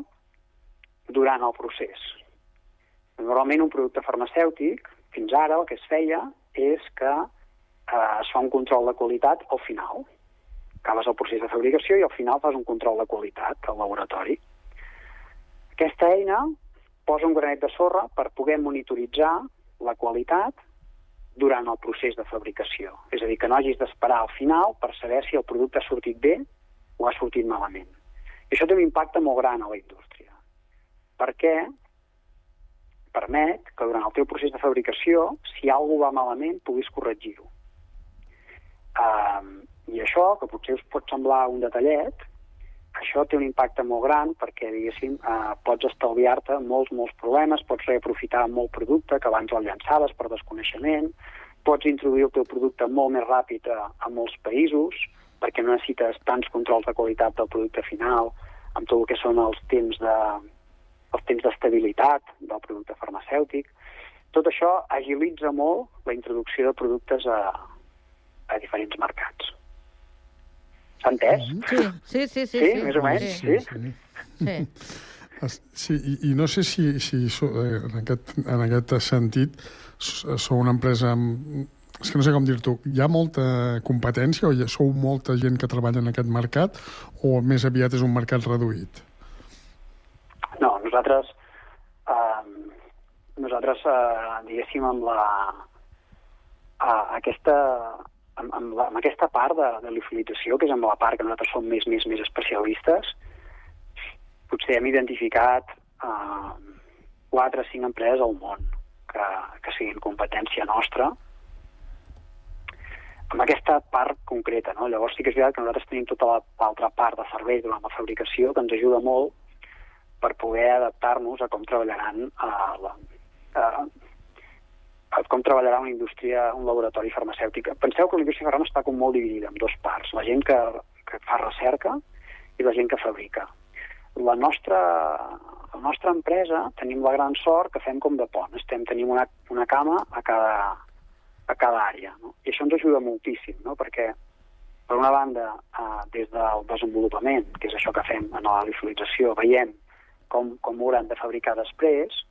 Speaker 8: durant el procés. Normalment un producte farmacèutic, fins ara el que es feia és que eh, es fa un control de qualitat al final. Acabes el procés de fabricació i al final fas un control de qualitat al laboratori. Aquesta eina posa un granet de sorra per poder monitoritzar la qualitat durant el procés de fabricació. És a dir, que no hagis d'esperar al final per saber si el producte ha sortit bé o ha sortit malament. I això té un impacte molt gran a la indústria, perquè permet que durant el teu procés de fabricació, si alguna va malament, puguis corregir-ho. Um, I això, que potser us pot semblar un detallet, això té un impacte molt gran perquè, diguéssim, eh, pots estalviar-te molts, molts problemes, pots reaprofitar molt producte que abans el llançaves per desconeixement, pots introduir el teu producte molt més ràpid a, a molts països perquè no necessites tants controls de qualitat del producte final amb tot el que són els temps de els temps d'estabilitat del producte farmacèutic. Tot això agilitza molt la introducció de productes a, a diferents mercats. S'ha entès?
Speaker 2: Sí, sí, sí. Sí,
Speaker 8: sí, més o menys, sí.
Speaker 9: sí.
Speaker 2: sí.
Speaker 9: Es- Sí, i, i no sé si, si so, eh, en, aquest, en aquest sentit sou una empresa amb... És que no sé com dir-t'ho. Hi ha molta competència o hi ha, sou molta gent que treballa en aquest mercat o més aviat és un mercat reduït?
Speaker 8: No, nosaltres, eh, nosaltres eh, diguéssim, amb la, eh, aquesta, amb, amb, la, amb aquesta part de, de l'utilització, que és amb la part que nosaltres som més, més, més especialistes, potser hem identificat eh, o cinc empreses al món que, que siguin competència nostra amb aquesta part concreta. No? Llavors sí que és veritat que nosaltres tenim tota la- l'altra part de servei durant la fabricació que ens ajuda molt per poder adaptar-nos a com treballaran a la, a, a com treballarà una indústria, un laboratori farmacèutic. Penseu que la indústria farmacèutica està com molt dividida en dos parts, la gent que, que fa recerca i la gent que fabrica. La nostra, la nostra empresa tenim la gran sort que fem com de pont. Estem, tenim una, una cama a cada, a cada àrea. No? I això ens ajuda moltíssim, no? perquè, per una banda, eh, des del desenvolupament, que és això que fem en la visualització, veiem com, com ho hauran de fabricar després,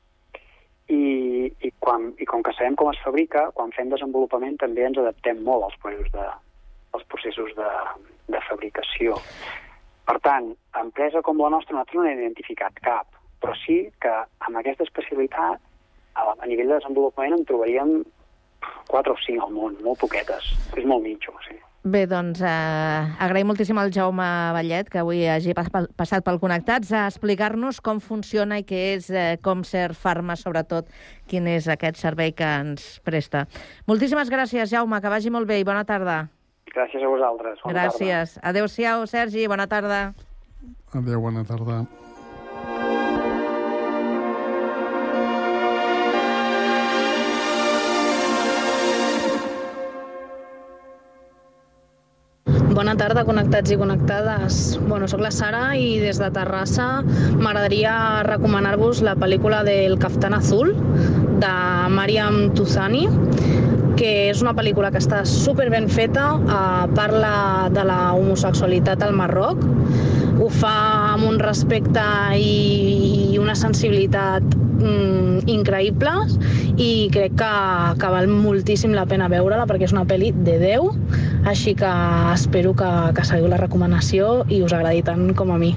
Speaker 8: i, i, quan, i com que sabem com es fabrica, quan fem desenvolupament també ens adaptem molt als processos de, als processos de, de fabricació. Per tant, empresa com la nostra nosaltres no n'hem identificat cap, però sí que amb aquesta especialitat, a, a nivell de desenvolupament en trobaríem 4 o 5 al món, molt poquetes. És molt mitjo, sí.
Speaker 2: Bé, doncs eh, agraïm moltíssim al Jaume Vallet que avui hagi pas- pel- passat pel Connectats a explicar-nos com funciona i què és eh, Comcert Pharma, sobretot quin és aquest servei que ens presta. Moltíssimes gràcies, Jaume, que vagi molt bé i bona tarda.
Speaker 8: Gràcies a vosaltres. Bona
Speaker 2: gràcies. Adéu-siau, Sergi, bona tarda.
Speaker 9: Adéu, bona tarda.
Speaker 10: Bona tarda, connectats i connectades. Bueno, sóc la Sara i des de Terrassa m'agradaria recomanar-vos la pel·lícula del Kaftan Azul de Mariam Tuzani, que és una pel·lícula que està super ben feta, eh, parla de la homosexualitat al Marroc, ho fa amb un respecte i una sensibilitat mm, increïbles i crec que, que val moltíssim la pena veure-la perquè és una pel·li de Déu, així que espero que, que seguiu la recomanació i us agradi tant com a mi.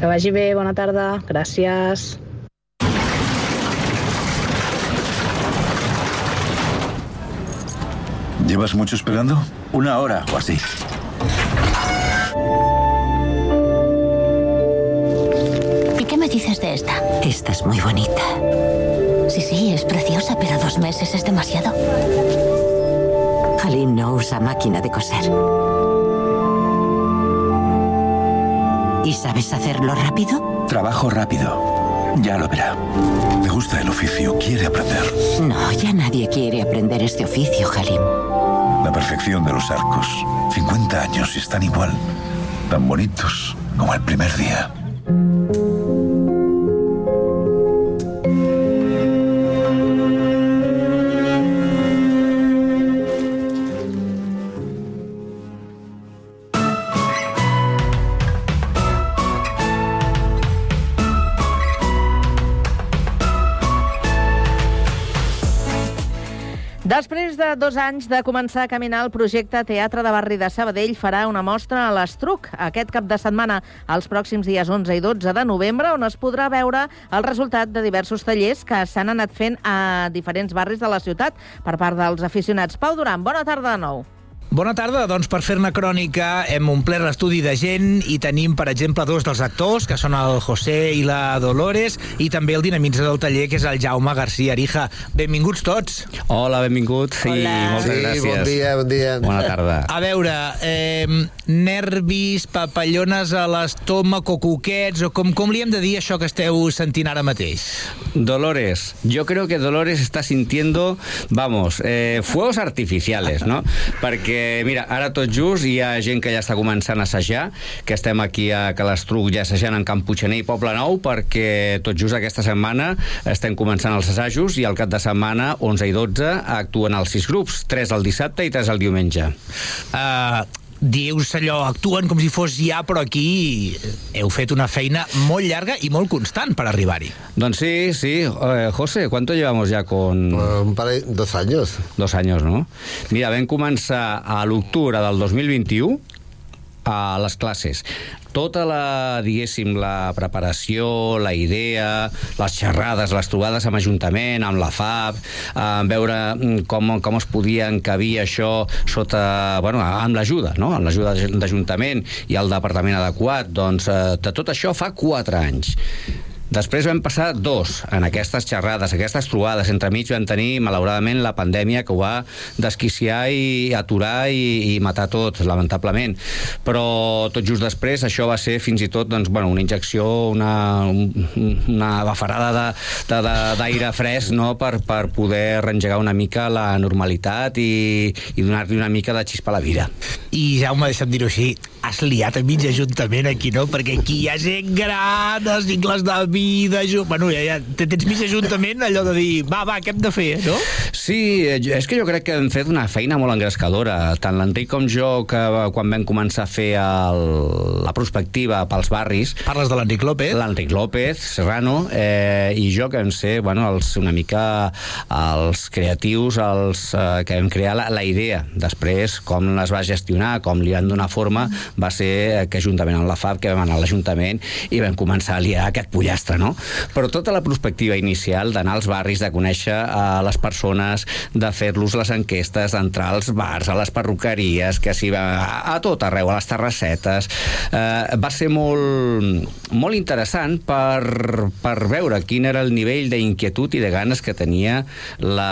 Speaker 10: Que vagi bé, bona tarda, gràcies.
Speaker 11: ¿Llevas mucho esperando? Una hora o así. Dices de esta?
Speaker 12: Esta es muy bonita.
Speaker 11: Sí, sí, es preciosa, pero dos meses es demasiado.
Speaker 12: Halim no usa máquina de coser. ¿Y sabes hacerlo rápido?
Speaker 13: Trabajo rápido. Ya lo verá. Me gusta el oficio, quiere aprender.
Speaker 12: No, ya nadie quiere aprender este oficio, Halim.
Speaker 13: La perfección de los arcos. 50 años y están igual. Tan bonitos como el primer día.
Speaker 2: Dos anys de començar a caminar, el projecte Teatre de Barri de Sabadell farà una mostra a l'Estruc aquest cap de setmana, els pròxims dies 11 i 12 de novembre, on es podrà veure el resultat de diversos tallers que s'han anat fent a diferents barris de la ciutat per part dels aficionats. Pau Duran, bona tarda de nou.
Speaker 5: Bona tarda, doncs per fer-ne crònica hem omplert l'estudi de gent i tenim, per exemple, dos dels actors, que són el José i la Dolores, i també el dinamitzador del taller, que és el Jaume García Arija. Benvinguts tots.
Speaker 14: Hola, benvinguts i
Speaker 5: Hola.
Speaker 14: moltes
Speaker 5: Sí,
Speaker 14: gràcies.
Speaker 5: bon dia, bon dia.
Speaker 14: Bona tarda.
Speaker 5: A veure, eh, nervis, papallones a l'estómac o coquets, o com, com li hem de dir això que esteu sentint ara mateix?
Speaker 14: Dolores, yo creo que Dolores está sintiendo, vamos, eh, fuegos artificiales, no? Perquè, mira, ara tot just hi ha gent que ja està començant a assajar, que estem aquí a Calastruc ja assajant en Camp Puiggener i Poble Nou, perquè tot just aquesta setmana estem començant els assajos i al cap de setmana, 11 i 12, actuen els sis grups, 3 el dissabte i 3 el diumenge.
Speaker 5: Uh, dius allò, actuen com si fos ja, però aquí heu fet una feina molt llarga i molt constant per arribar-hi.
Speaker 14: Doncs sí, sí. Eh, José, ¿cuánto llevamos ya con...?
Speaker 15: un par de, dos años.
Speaker 14: Dos años, no? Mira, vam començar a l'octubre del 2021 a les classes. Tota la, diguéssim, la preparació, la idea, les xerrades, les trobades amb Ajuntament, amb la FAB, eh, veure mm, com, com es podia encabir això sota, bueno, amb l'ajuda, no? amb l'ajuda d'Ajuntament i el departament adequat, doncs eh, de tot això fa quatre anys. Després vam passar dos en aquestes xerrades, aquestes trobades. Entremig vam tenir, malauradament, la pandèmia que ho va desquiciar i aturar i, i matar tot, lamentablement. Però tot just després això va ser fins i tot doncs, bueno, una injecció, una, una bafarada d'aire fresc no? per, per poder reengegar una mica la normalitat i, i donar-li una mica de xispa a la vida.
Speaker 5: I Jaume, deixa'm dir-ho així, has liat a mig ajuntament aquí, no? Perquè aquí hi ha gent gran, els cicles de vida... Jo... Bueno, ja, ja tens mig ajuntament allò de dir, va, va, què hem de fer, no?
Speaker 14: Sí, eh, és que jo crec que hem fet una feina molt engrescadora. Tant l'Enric com jo, que quan vam començar a fer el, la prospectiva pels barris...
Speaker 5: Parles de l'Enric López?
Speaker 14: L'Enric López, Serrano, eh, i jo, que vam ser bueno, els, una mica els creatius els, eh, que vam crear la, la idea. Després, com les va gestionar, com li van donar forma, va ser que juntament amb la FAB, que vam anar a l'Ajuntament i vam començar a liar aquest pollastre, no? Però tota la perspectiva inicial d'anar als barris, de conèixer a les persones, de fer-los les enquestes, d'entrar als bars, a les perruqueries, que s'hi va a, a tot arreu, a les terrassetes, eh, va ser molt, molt interessant per, per veure quin era el nivell d'inquietud i de ganes que tenia la,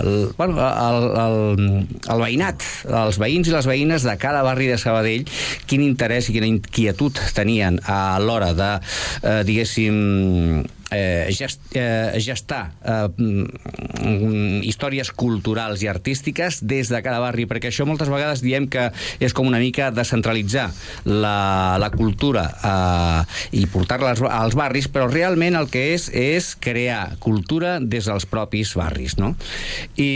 Speaker 14: el, bueno, el, el, el veïnat, els veïns i les veïnes de cada barri de Sabadell, quin interès i quina inquietud tenien a l'hora de, eh, diguéssim, eh, gest, eh, gestar eh, mm, històries culturals i artístiques des de cada barri, perquè això moltes vegades diem que és com una mica descentralitzar la, la cultura eh, i portar-la als, als barris, però realment el que és és crear cultura des dels propis barris, no? I,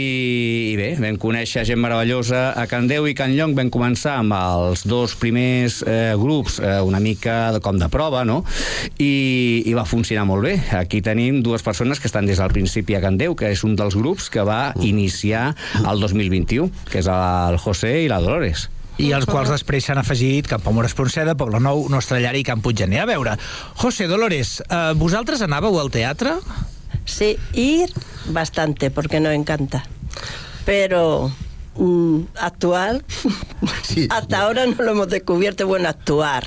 Speaker 14: i bé, vam conèixer gent meravellosa a Can Déu i Can Llong, vam començar amb els dos primers eh, grups eh, una mica com de prova, no? I, i va funcionar molt bé. Aquí tenim dues persones que estan des del principi a Can Déu, que és un dels grups que va iniciar el 2021, que és el José i la Dolores
Speaker 5: i els quals després s'han afegit Camp Amor Espronceda, Poble Nou, Nostra Llar i Camp Puiggener. A veure, José Dolores, eh, vosaltres anàveu al teatre?
Speaker 16: Sí, ir bastante, porque nos encanta. Pero mm, actual, sí. hasta ahora no lo hemos descubierto, bueno, actuar.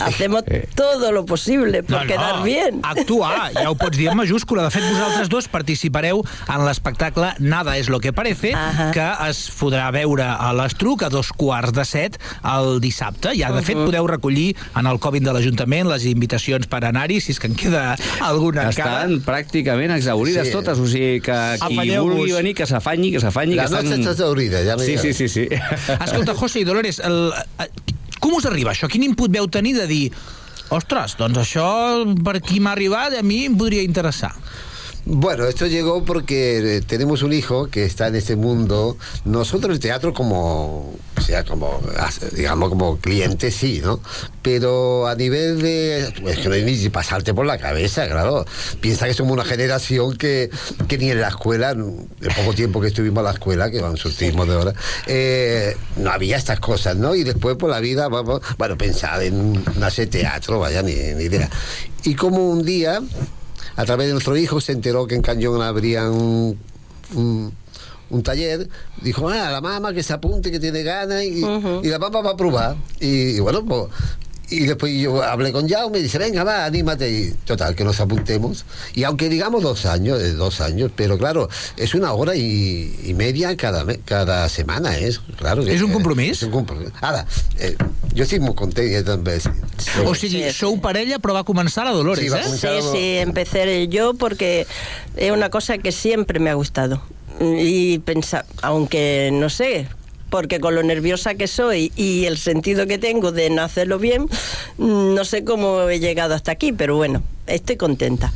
Speaker 16: Hacemos todo lo posible por quedar bien.
Speaker 5: Actuar, ja ho pots dir en majúscula. De fet, vosaltres dos participareu en l'espectacle Nada es lo que parece,
Speaker 16: Ahà.
Speaker 5: que es podrà veure a l'Estruc a dos quarts de set el dissabte. Ja, de fet,
Speaker 14: Mhm.
Speaker 5: podeu recollir en el Covid de l'Ajuntament les invitacions per anar-hi, si és que en queda alguna encara.
Speaker 14: Estan pràcticament exaurides
Speaker 5: Sí.
Speaker 14: totes, o sigui que qui vulgui venir, que s'afanyi, que s'afanyi.
Speaker 5: La
Speaker 14: que estan...
Speaker 5: noche está
Speaker 15: exaurida, ja no
Speaker 14: sí, sí, sí, sí.
Speaker 5: Escolta, José i Dolores, el, eh, com us arriba això? Quin input veu tenir de dir ostres, doncs això per aquí m'ha arribat a mi em podria interessar?
Speaker 15: Bueno, esto llegó porque eh, tenemos un hijo que está en este mundo. Nosotros el teatro como, o sea, como, digamos, como cliente sí, ¿no? Pero a nivel de, es que hay ni pasarte por la cabeza, claro. Piensa que somos una generación que, que ni en la escuela, el poco tiempo que estuvimos en la escuela, que van surtimos de hora, eh, no había estas cosas, ¿no? Y después por la vida, vamos, bueno, pensar en hacer teatro, vaya, ni, ni idea. Y como un día a través de nuestro hijo se enteró que en Cañón habría un, un, un taller, dijo, ah, la mamá que se apunte, que tiene ganas, y, y la mamá va a probar. Y, y bueno, pues... Y después yo hablé con Jaume y dice, venga, va, anímate. Y total, que nos apuntemos. Y aunque digamos dos años, eh, dos años, pero claro, es una hora y, y media cada, cada semana, es claro. que-
Speaker 5: És un
Speaker 15: eh,
Speaker 5: compromís?
Speaker 15: És un compromís. Ara, eh, jo estic molt content eh, també. Sí.
Speaker 5: O sigui, sou parella, però va començar la Dolores,
Speaker 15: Sí, va
Speaker 5: eh?
Speaker 16: Sí, sí, empecé yo porque es una cosa que siempre me ha gustado. Y pensar, aunque no sé, porque con lo nerviosa que soy y el sentido que tengo de no hacerlo bien, no sé cómo he llegado hasta aquí, pero bueno, estoy contenta.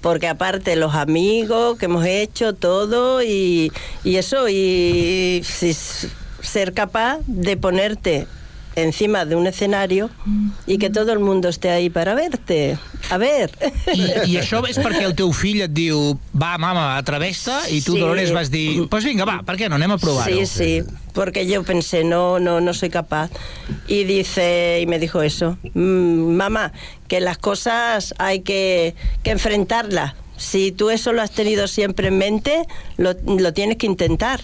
Speaker 16: Porque aparte los amigos que hemos hecho todo y, y eso, y ser capaz de ponerte encima de un escenario y que todo el mundo esté ahí para verte. A ver.
Speaker 5: I, I això és perquè el teu fill et diu va, mama, atreveix-te, i tu,
Speaker 16: Sí.
Speaker 5: Dolores, vas dir pues vinga, va, per què no, anem a provar-ho.
Speaker 16: Sí, sí, porque yo pensé, no, no, no soy capaz. Y dice, y me dijo eso, "Mm, mamá, que las cosas hay que, que enfrentarlas. Si tú eso lo has tenido siempre en mente, lo, lo tienes que intentar.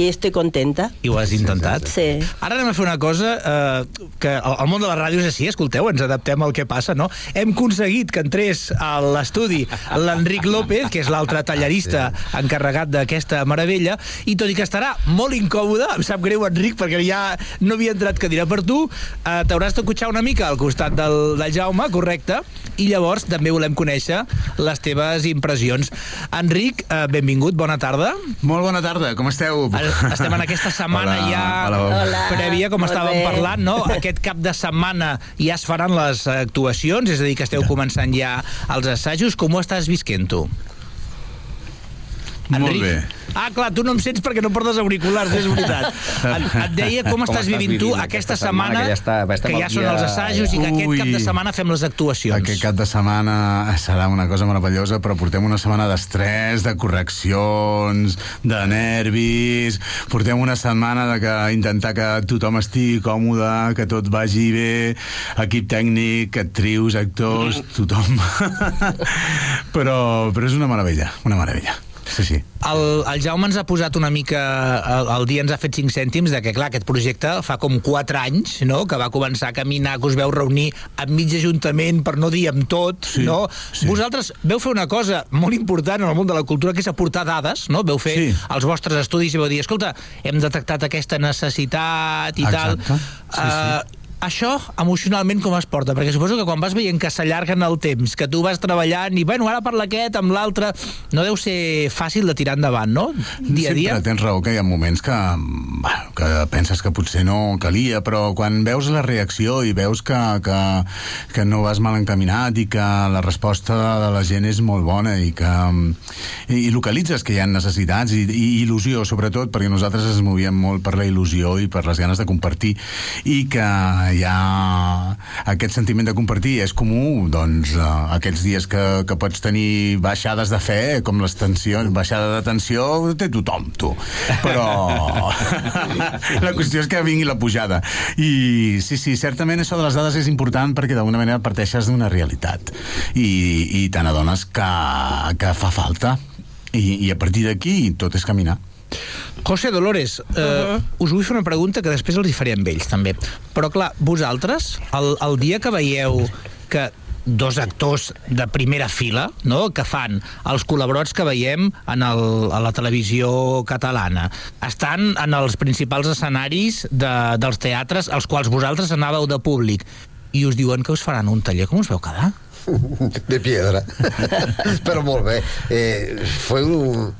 Speaker 16: Y estoy contenta.
Speaker 5: I ho has intentat?
Speaker 16: Sí.
Speaker 5: Ara anem a fer una cosa eh, que al al món de la ràdio és així, escolteu, ens adaptem al que passa, no? Hem aconseguit que entrés a l'estudi l'Enric López, que és l'altre tallarista encarregat d'aquesta meravella, i tot i que estarà molt incòmode, em sap greu, Enric, perquè ja no havia entrat cadira per tu, eh, t'hauràs d'acotxar una mica al costat del, del Jaume, correcte, i llavors també volem conèixer les teves impressions. Enric, eh, benvingut, bona tarda.
Speaker 17: Molt bona tarda, com esteu?
Speaker 5: Estem en aquesta setmana
Speaker 17: Hola,
Speaker 5: ja
Speaker 17: hola. Hola.
Speaker 5: prèvia, com
Speaker 17: Molt
Speaker 5: estàvem
Speaker 17: bé.
Speaker 5: parlant, no? Aquest cap de setmana ja es faran les actuacions, és a dir, que esteu començant ja els assajos. Com ho estàs visquent, tu?
Speaker 17: Molt bé.
Speaker 5: Ah, clar, tu no em sents perquè no portes auriculars, és veritat. Et, et deia com,
Speaker 14: Com
Speaker 5: estàs
Speaker 14: estàs
Speaker 5: vivint tu
Speaker 14: vivint
Speaker 5: aquesta
Speaker 14: aquesta setmana,
Speaker 5: setmana,
Speaker 14: que ja està-
Speaker 5: que ja són
Speaker 14: dia-
Speaker 5: els assajos i que aquest cap de
Speaker 17: Ui.
Speaker 5: setmana fem les actuacions.
Speaker 17: Aquest cap de setmana serà una cosa meravellosa, però portem una setmana d'estrès, de correccions, de nervis, portem una setmana de que intentar que tothom estigui còmode, que tot vagi bé, equip tècnic, actrius, actors, tothom. però, però és una meravella, una meravella. Sí, sí.
Speaker 5: El, el Jaume ens ha posat una mica... El, el dia ens ha fet 5 cèntims de que, clar, aquest projecte fa com 4 anys, no?, que va començar a caminar, que us veu reunir amb mig ajuntament, per no dir amb tot, sí, no? Sí. Vosaltres veu fer una cosa molt important en el món de la cultura, que és aportar dades, no? Veu fer sí. els vostres estudis i veu dir, escolta, hem detectat aquesta necessitat i
Speaker 17: Exacte.
Speaker 5: tal.
Speaker 17: Sí, sí.
Speaker 5: Això, emocionalment, com es porta? Perquè suposo que quan vas veient que s'allarguen el temps, que tu vas treballant i, bueno, ara per aquest, amb l'altre, no deu ser fàcil de tirar endavant, no? Dia a dia.
Speaker 17: Sempre tens raó que hi ha moments que, bueno, que penses que potser no calia, però quan veus la reacció i veus que, que, que no vas mal encaminat i que la resposta de la gent és molt bona i que i, i localitzes que hi ha necessitats i, i il·lusió, sobretot, perquè nosaltres ens movíem molt per la il·lusió i per les ganes de compartir i que hi ha aquest sentiment de compartir és comú, doncs, eh, aquests dies que, que pots tenir baixades de fe, com les tensions, baixada de tensió, té tothom, tu. Però la qüestió és que vingui la pujada. I sí, sí, certament això de les dades és important perquè d'alguna manera parteixes d'una realitat i, i te n'adones que, que fa falta. I, I a partir d'aquí tot és caminar.
Speaker 5: José Dolores, eh, uh -huh. us vull fer una pregunta que després els hi faré amb ells, també. Però, clar, vosaltres, el, el dia que veieu que dos actors de primera fila no? que fan els col·laborats que veiem en el, a la televisió catalana. Estan en els principals escenaris de, dels teatres als quals vosaltres anàveu de públic i us diuen que us faran un taller. Com us veu quedar?
Speaker 15: de piedra. Pero molt bé. Eh, fue un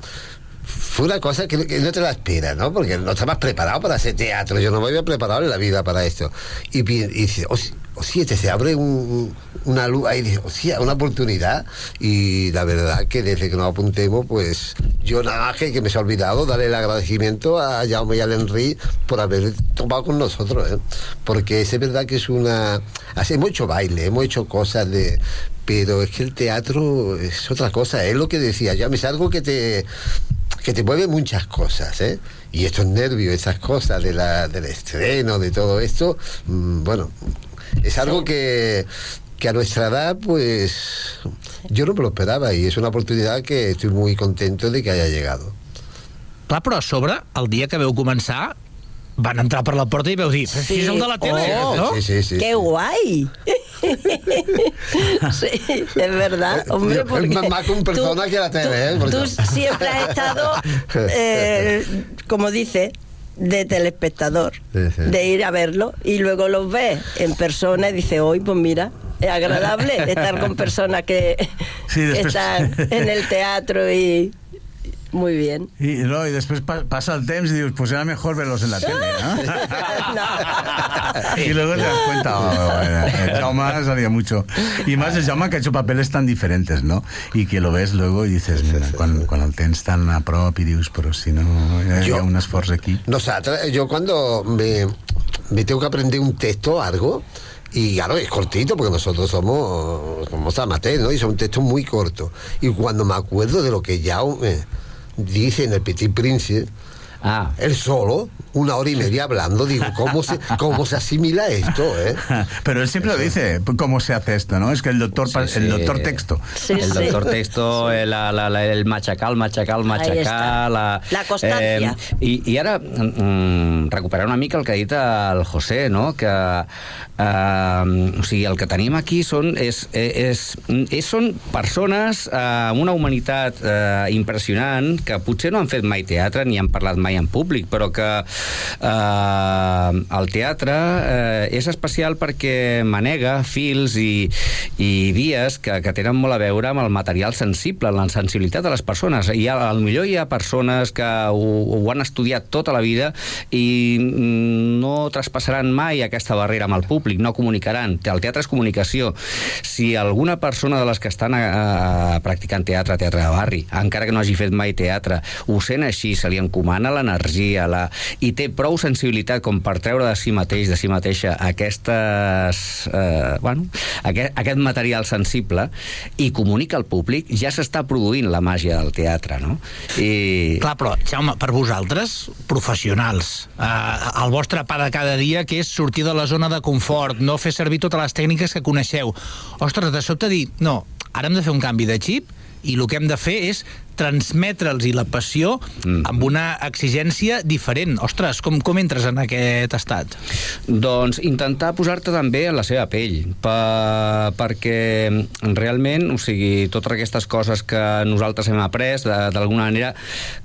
Speaker 15: fue una cosa que, no te la esperas, ¿no? Porque no estabas preparado para hacer teatro. Yo no me había preparado en la vida para esto. Y, y dices, oh, oh, sí, este se abre un, una luz ahí, dice, oh, sí, una oportunidad. Y la verdad que desde que nos apuntemos, pues yo nada más que, me se ha olvidado darle el agradecimiento a Jaume y a Henry por haber tomado con nosotros, ¿eh? Porque es verdad que es una... Hemos hecho baile, hemos hecho cosas de pero es que el teatro es otra cosa, es lo que decía, ya es algo que te que te mueve muchas cosas, ¿eh? Y estos nervios, esas cosas de la, del estreno, de todo esto, mmm, bueno, es algo que, que a nuestra edad, pues yo no me lo esperaba y es una oportunidad que estoy muy contento de que haya llegado.
Speaker 5: Clar, però a sobre, el dia que veu començar, van entrar per la porta i veu dir, sí. si és el de la tele,
Speaker 16: oh,
Speaker 5: ¿no?
Speaker 15: Sí, sí, sí.
Speaker 16: ¡Qué guay! sí, es verdad, hombre, porque...
Speaker 15: Es más con persona
Speaker 16: tú,
Speaker 15: que la tele, ¿eh?
Speaker 16: Tú, siempre has estado, eh, como dice, de telespectador,
Speaker 15: Sí, sí.
Speaker 16: de ir a verlo y luego los ves en persona y dices, hoy pues mira, es agradable estar con personas que
Speaker 17: Sí,
Speaker 16: están en el teatro y muy bien.
Speaker 17: Y, no, y después pa- pasa el temps y dices, pues era mejor verlos en la tele, ¿no? y luego te das cuenta, oh, bueno, el Jaume salía mucho. Y más el Jaume que ha hecho papeles tan diferentes, ¿no? Y que lo ves luego y dices, mira, quan, quan el tens tan a prop i dius, però si no, hi ha, hi ha un esforç aquí.
Speaker 15: Me, me tengo que aprender un texto, algo, y claro, es cortito porque nosotros somos, somos amateurs, ¿no? Y son textos muy cortos. Y cuando me acuerdo de lo que ya dice en el Petit Prince,
Speaker 14: ah.
Speaker 15: él solo, una hora y media hablando, digo, ¿cómo se, cómo se asimila esto, eh?
Speaker 17: Pero él siempre lo dice, cómo se hace esto, ¿no? Es que el doctor, el doctor texto.
Speaker 14: el doctor texto, el, la, la, el el machacar...
Speaker 16: está.
Speaker 14: La,
Speaker 16: La constància.
Speaker 14: Eh, i, I ara, mm, recuperar una mica el que ha dit el José, no? que eh, o sigui, el que tenim aquí són, és, és, és, són persones eh, amb una humanitat eh, impressionant que potser no han fet mai teatre ni han parlat mai en públic, però que eh, el teatre eh, és especial perquè manega fils i, i vies que, que tenen molt a veure amb el material sensible, la sensibilitat de les persones. Hi ha, al millor hi ha persones que ho, ho han estudiat tota la vida i mm, no traspassaran mai aquesta barrera amb el públic, no comunicaran. El teatre és comunicació. Si alguna persona de les que estan a, practicant teatre, teatre de barri, encara que no hagi fet mai teatre, ho sent així, se li encomana l'energia la... i té prou sensibilitat com per treure de si mateix, de si mateixa, aquestes, eh, bueno, aquest, aquest material sensible i comunica al públic, ja s'està produint la màgia del teatre, no? I...
Speaker 5: Clar, però, Jaume, per vosaltres, professionals, eh, el vostre pa de cada dia, que és sortir de la zona de confort, no fer servir totes les tècniques que coneixeu. Ostres, de sobte dir, no, ara hem de fer un canvi de xip i el que hem de fer és transmetre'ls i la passió mm. amb una exigència diferent. Ostres, com, com entres en aquest estat?
Speaker 14: Doncs intentar posar-te també en la seva pell, per, perquè realment, o sigui, totes aquestes coses que nosaltres hem après, de- d'alguna manera,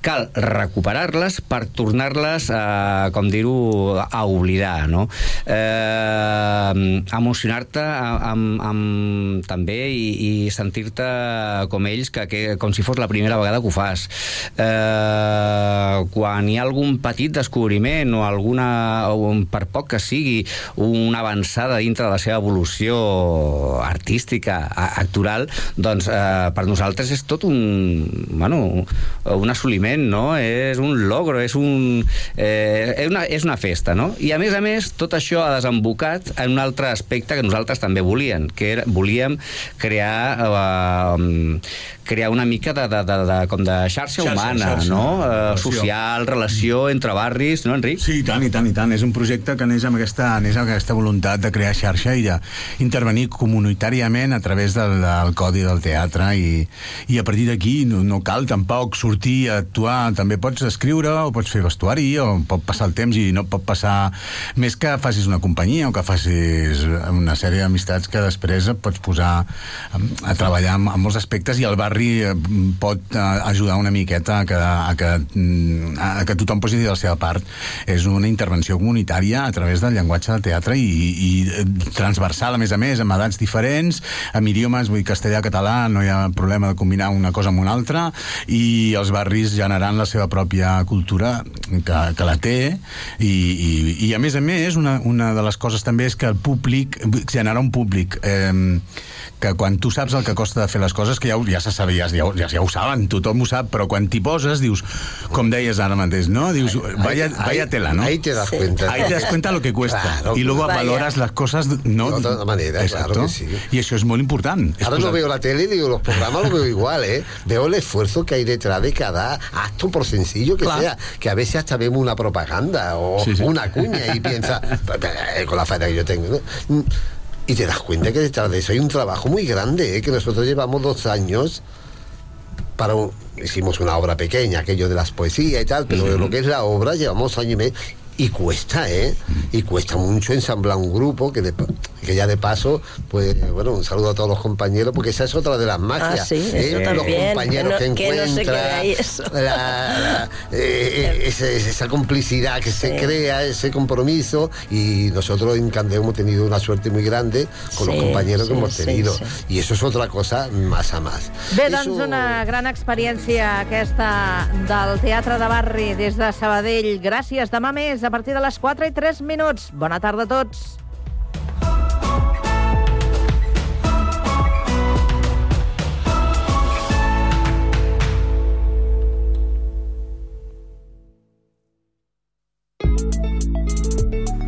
Speaker 14: cal recuperar-les per tornar-les, a, com dir-ho, a oblidar, no? Eh, emocionar-te amb, amb, també i, i sentir-te com ells, que, que, com si fos la primera vegada que ho fas. Eh, quan hi ha algun petit descobriment o alguna, o per poc que sigui, una avançada dintre de la seva evolució artística, actoral, doncs eh, per nosaltres és tot un, bueno, un assoliment, no? És un logro, és, un, eh, és, una, és una festa, no? I a més a més, tot això ha desembocat en un altre aspecte que nosaltres també volíem, que era, volíem crear eh, crear una mica de, de, de, de, com de xarxa,
Speaker 17: Xarxa,
Speaker 14: humana,
Speaker 17: xarxa.
Speaker 14: no? Eh,
Speaker 17: Relació.
Speaker 14: social, relació entre barris, no, Enric?
Speaker 17: Sí, i tant, i tant, i tant. És un projecte que neix amb aquesta, neix amb aquesta voluntat de crear xarxa i d'intervenir comunitàriament a través del, del codi del teatre i, i a partir d'aquí no, no cal tampoc sortir a actuar. També pots escriure o pots fer vestuari o pot passar el temps i no pot passar més que facis una companyia o que facis una sèrie d'amistats que després et pots posar a treballar en, en molts aspectes i el barri eh, pot eh, ajudar una miqueta a que, a que, mm, a que tothom posi de la seva part. És una intervenció comunitària a través del llenguatge del teatre i, i eh, transversal, a més a més, amb edats diferents, amb idiomes, vull dir, castellà-català, no hi ha problema de combinar una cosa amb una altra, i els barris generant la seva pròpia cultura, que, que la té, i, i, i a més a més, una, una de les coses també és que el públic, generar un públic eh, que quan tu saps el que costa de fer les coses, que ja, ja se sabia, ja, ja, ja ho saben, tothom ho sap, però quan t'hi poses, dius, com deies ara mateix, ¿no? Dius, vaya, vaya tela, ¿no?
Speaker 15: Ahí te das cuenta.
Speaker 17: Ahí te das cuenta lo que cuesta.
Speaker 15: Claro.
Speaker 17: y luego
Speaker 15: Vaya.
Speaker 17: valoras las cosas, ¿no?
Speaker 15: De otra manera,
Speaker 17: Exacto.
Speaker 15: claro que sí.
Speaker 17: Y eso es muy importante. Es
Speaker 15: Ahora no veo la tele y digo, los programas los veo igual, ¿eh? Veo el esfuerzo que hay detrás de cada acto, por sencillo que
Speaker 17: Claro.
Speaker 15: sea, que a veces hasta vemos una propaganda o
Speaker 17: Sí, sí.
Speaker 15: una cuña y piensa, "Eh, con la falta que yo tengo, ¿no? Y te das cuenta que detrás de eso hay un trabajo muy grande, ¿eh? que nosotros llevamos dos años para un- hicimos una obra pequeña, aquello de las poesías y tal, pero lo que es la obra llevamos año y medio. Y cuesta, ¿eh? Y cuesta mucho ensamblar un grupo que, de- que ya de paso, pues bueno, un saludo a todos los compañeros, porque esa es otra de las magias.
Speaker 16: Ah, sí,
Speaker 15: ¿eh? Los compañeros que,
Speaker 16: no- que
Speaker 15: encuentran,
Speaker 16: quede ahí eso.
Speaker 15: la- la- eh, ese- esa complicidad que se
Speaker 16: Sí.
Speaker 15: crea, ese compromiso, y nosotros en Candeo hemos tenido una suerte muy grande con los compañeros
Speaker 2: sí,
Speaker 15: que hemos
Speaker 2: sí,
Speaker 15: tenido.
Speaker 2: sí.
Speaker 15: Y eso es otra cosa más a más.
Speaker 2: Bé,
Speaker 15: Eso-
Speaker 2: doncs una gran experiència aquesta del Teatre de Barri des de Sabadell. Gràcies. Demà més, a partir de les 4 i 3 minuts. Bona tarda a tots.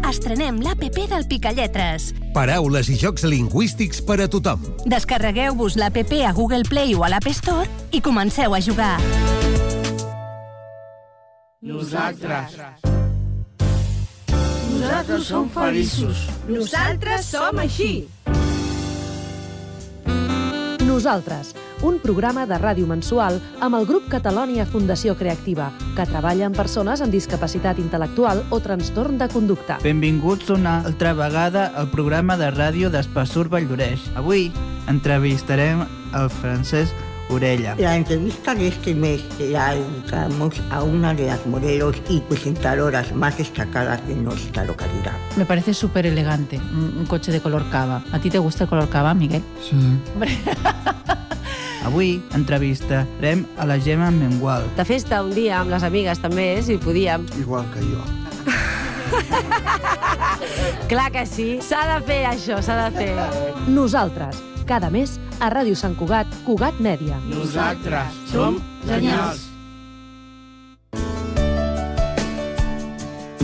Speaker 18: Estrenem l'APP del Picalletres.
Speaker 19: Paraules i jocs lingüístics per a tothom.
Speaker 18: Descarregueu-vos l'APP a Google Play o a l'App Store i comenceu a jugar.
Speaker 20: Nosaltres. Nosaltres som feliços.
Speaker 7: Nosaltres som així. Nosaltres, un programa de ràdio mensual amb el grup Catalònia Fundació Creativa, que treballa amb persones amb discapacitat intel·lectual o trastorn de conducta.
Speaker 21: Benvinguts una altra vegada al programa de ràdio d'Espassur Valldoreix. Avui entrevistarem el Francesc Orella.
Speaker 22: La entrevista de este mes la dedicamos a una de las modelos y presentadoras más destacadas de nuestra localidad.
Speaker 23: Me parece súper elegante, un, un coche de color cava. ¿A ti te gusta el color cava, Miguel?
Speaker 21: Sí. Avui entrevistarem a la Gemma Mengual.
Speaker 24: De festa un dia amb les amigues també, si podíem.
Speaker 21: Igual que jo.
Speaker 24: Clar que sí, s'ha de fer això, s'ha de fer.
Speaker 7: Nosaltres, cada mes a Ràdio Sant Cugat, Cugat Mèdia.
Speaker 20: Nosaltres som genials.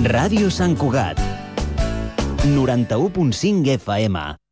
Speaker 25: Ràdio Sant Cugat. 91.5 FM.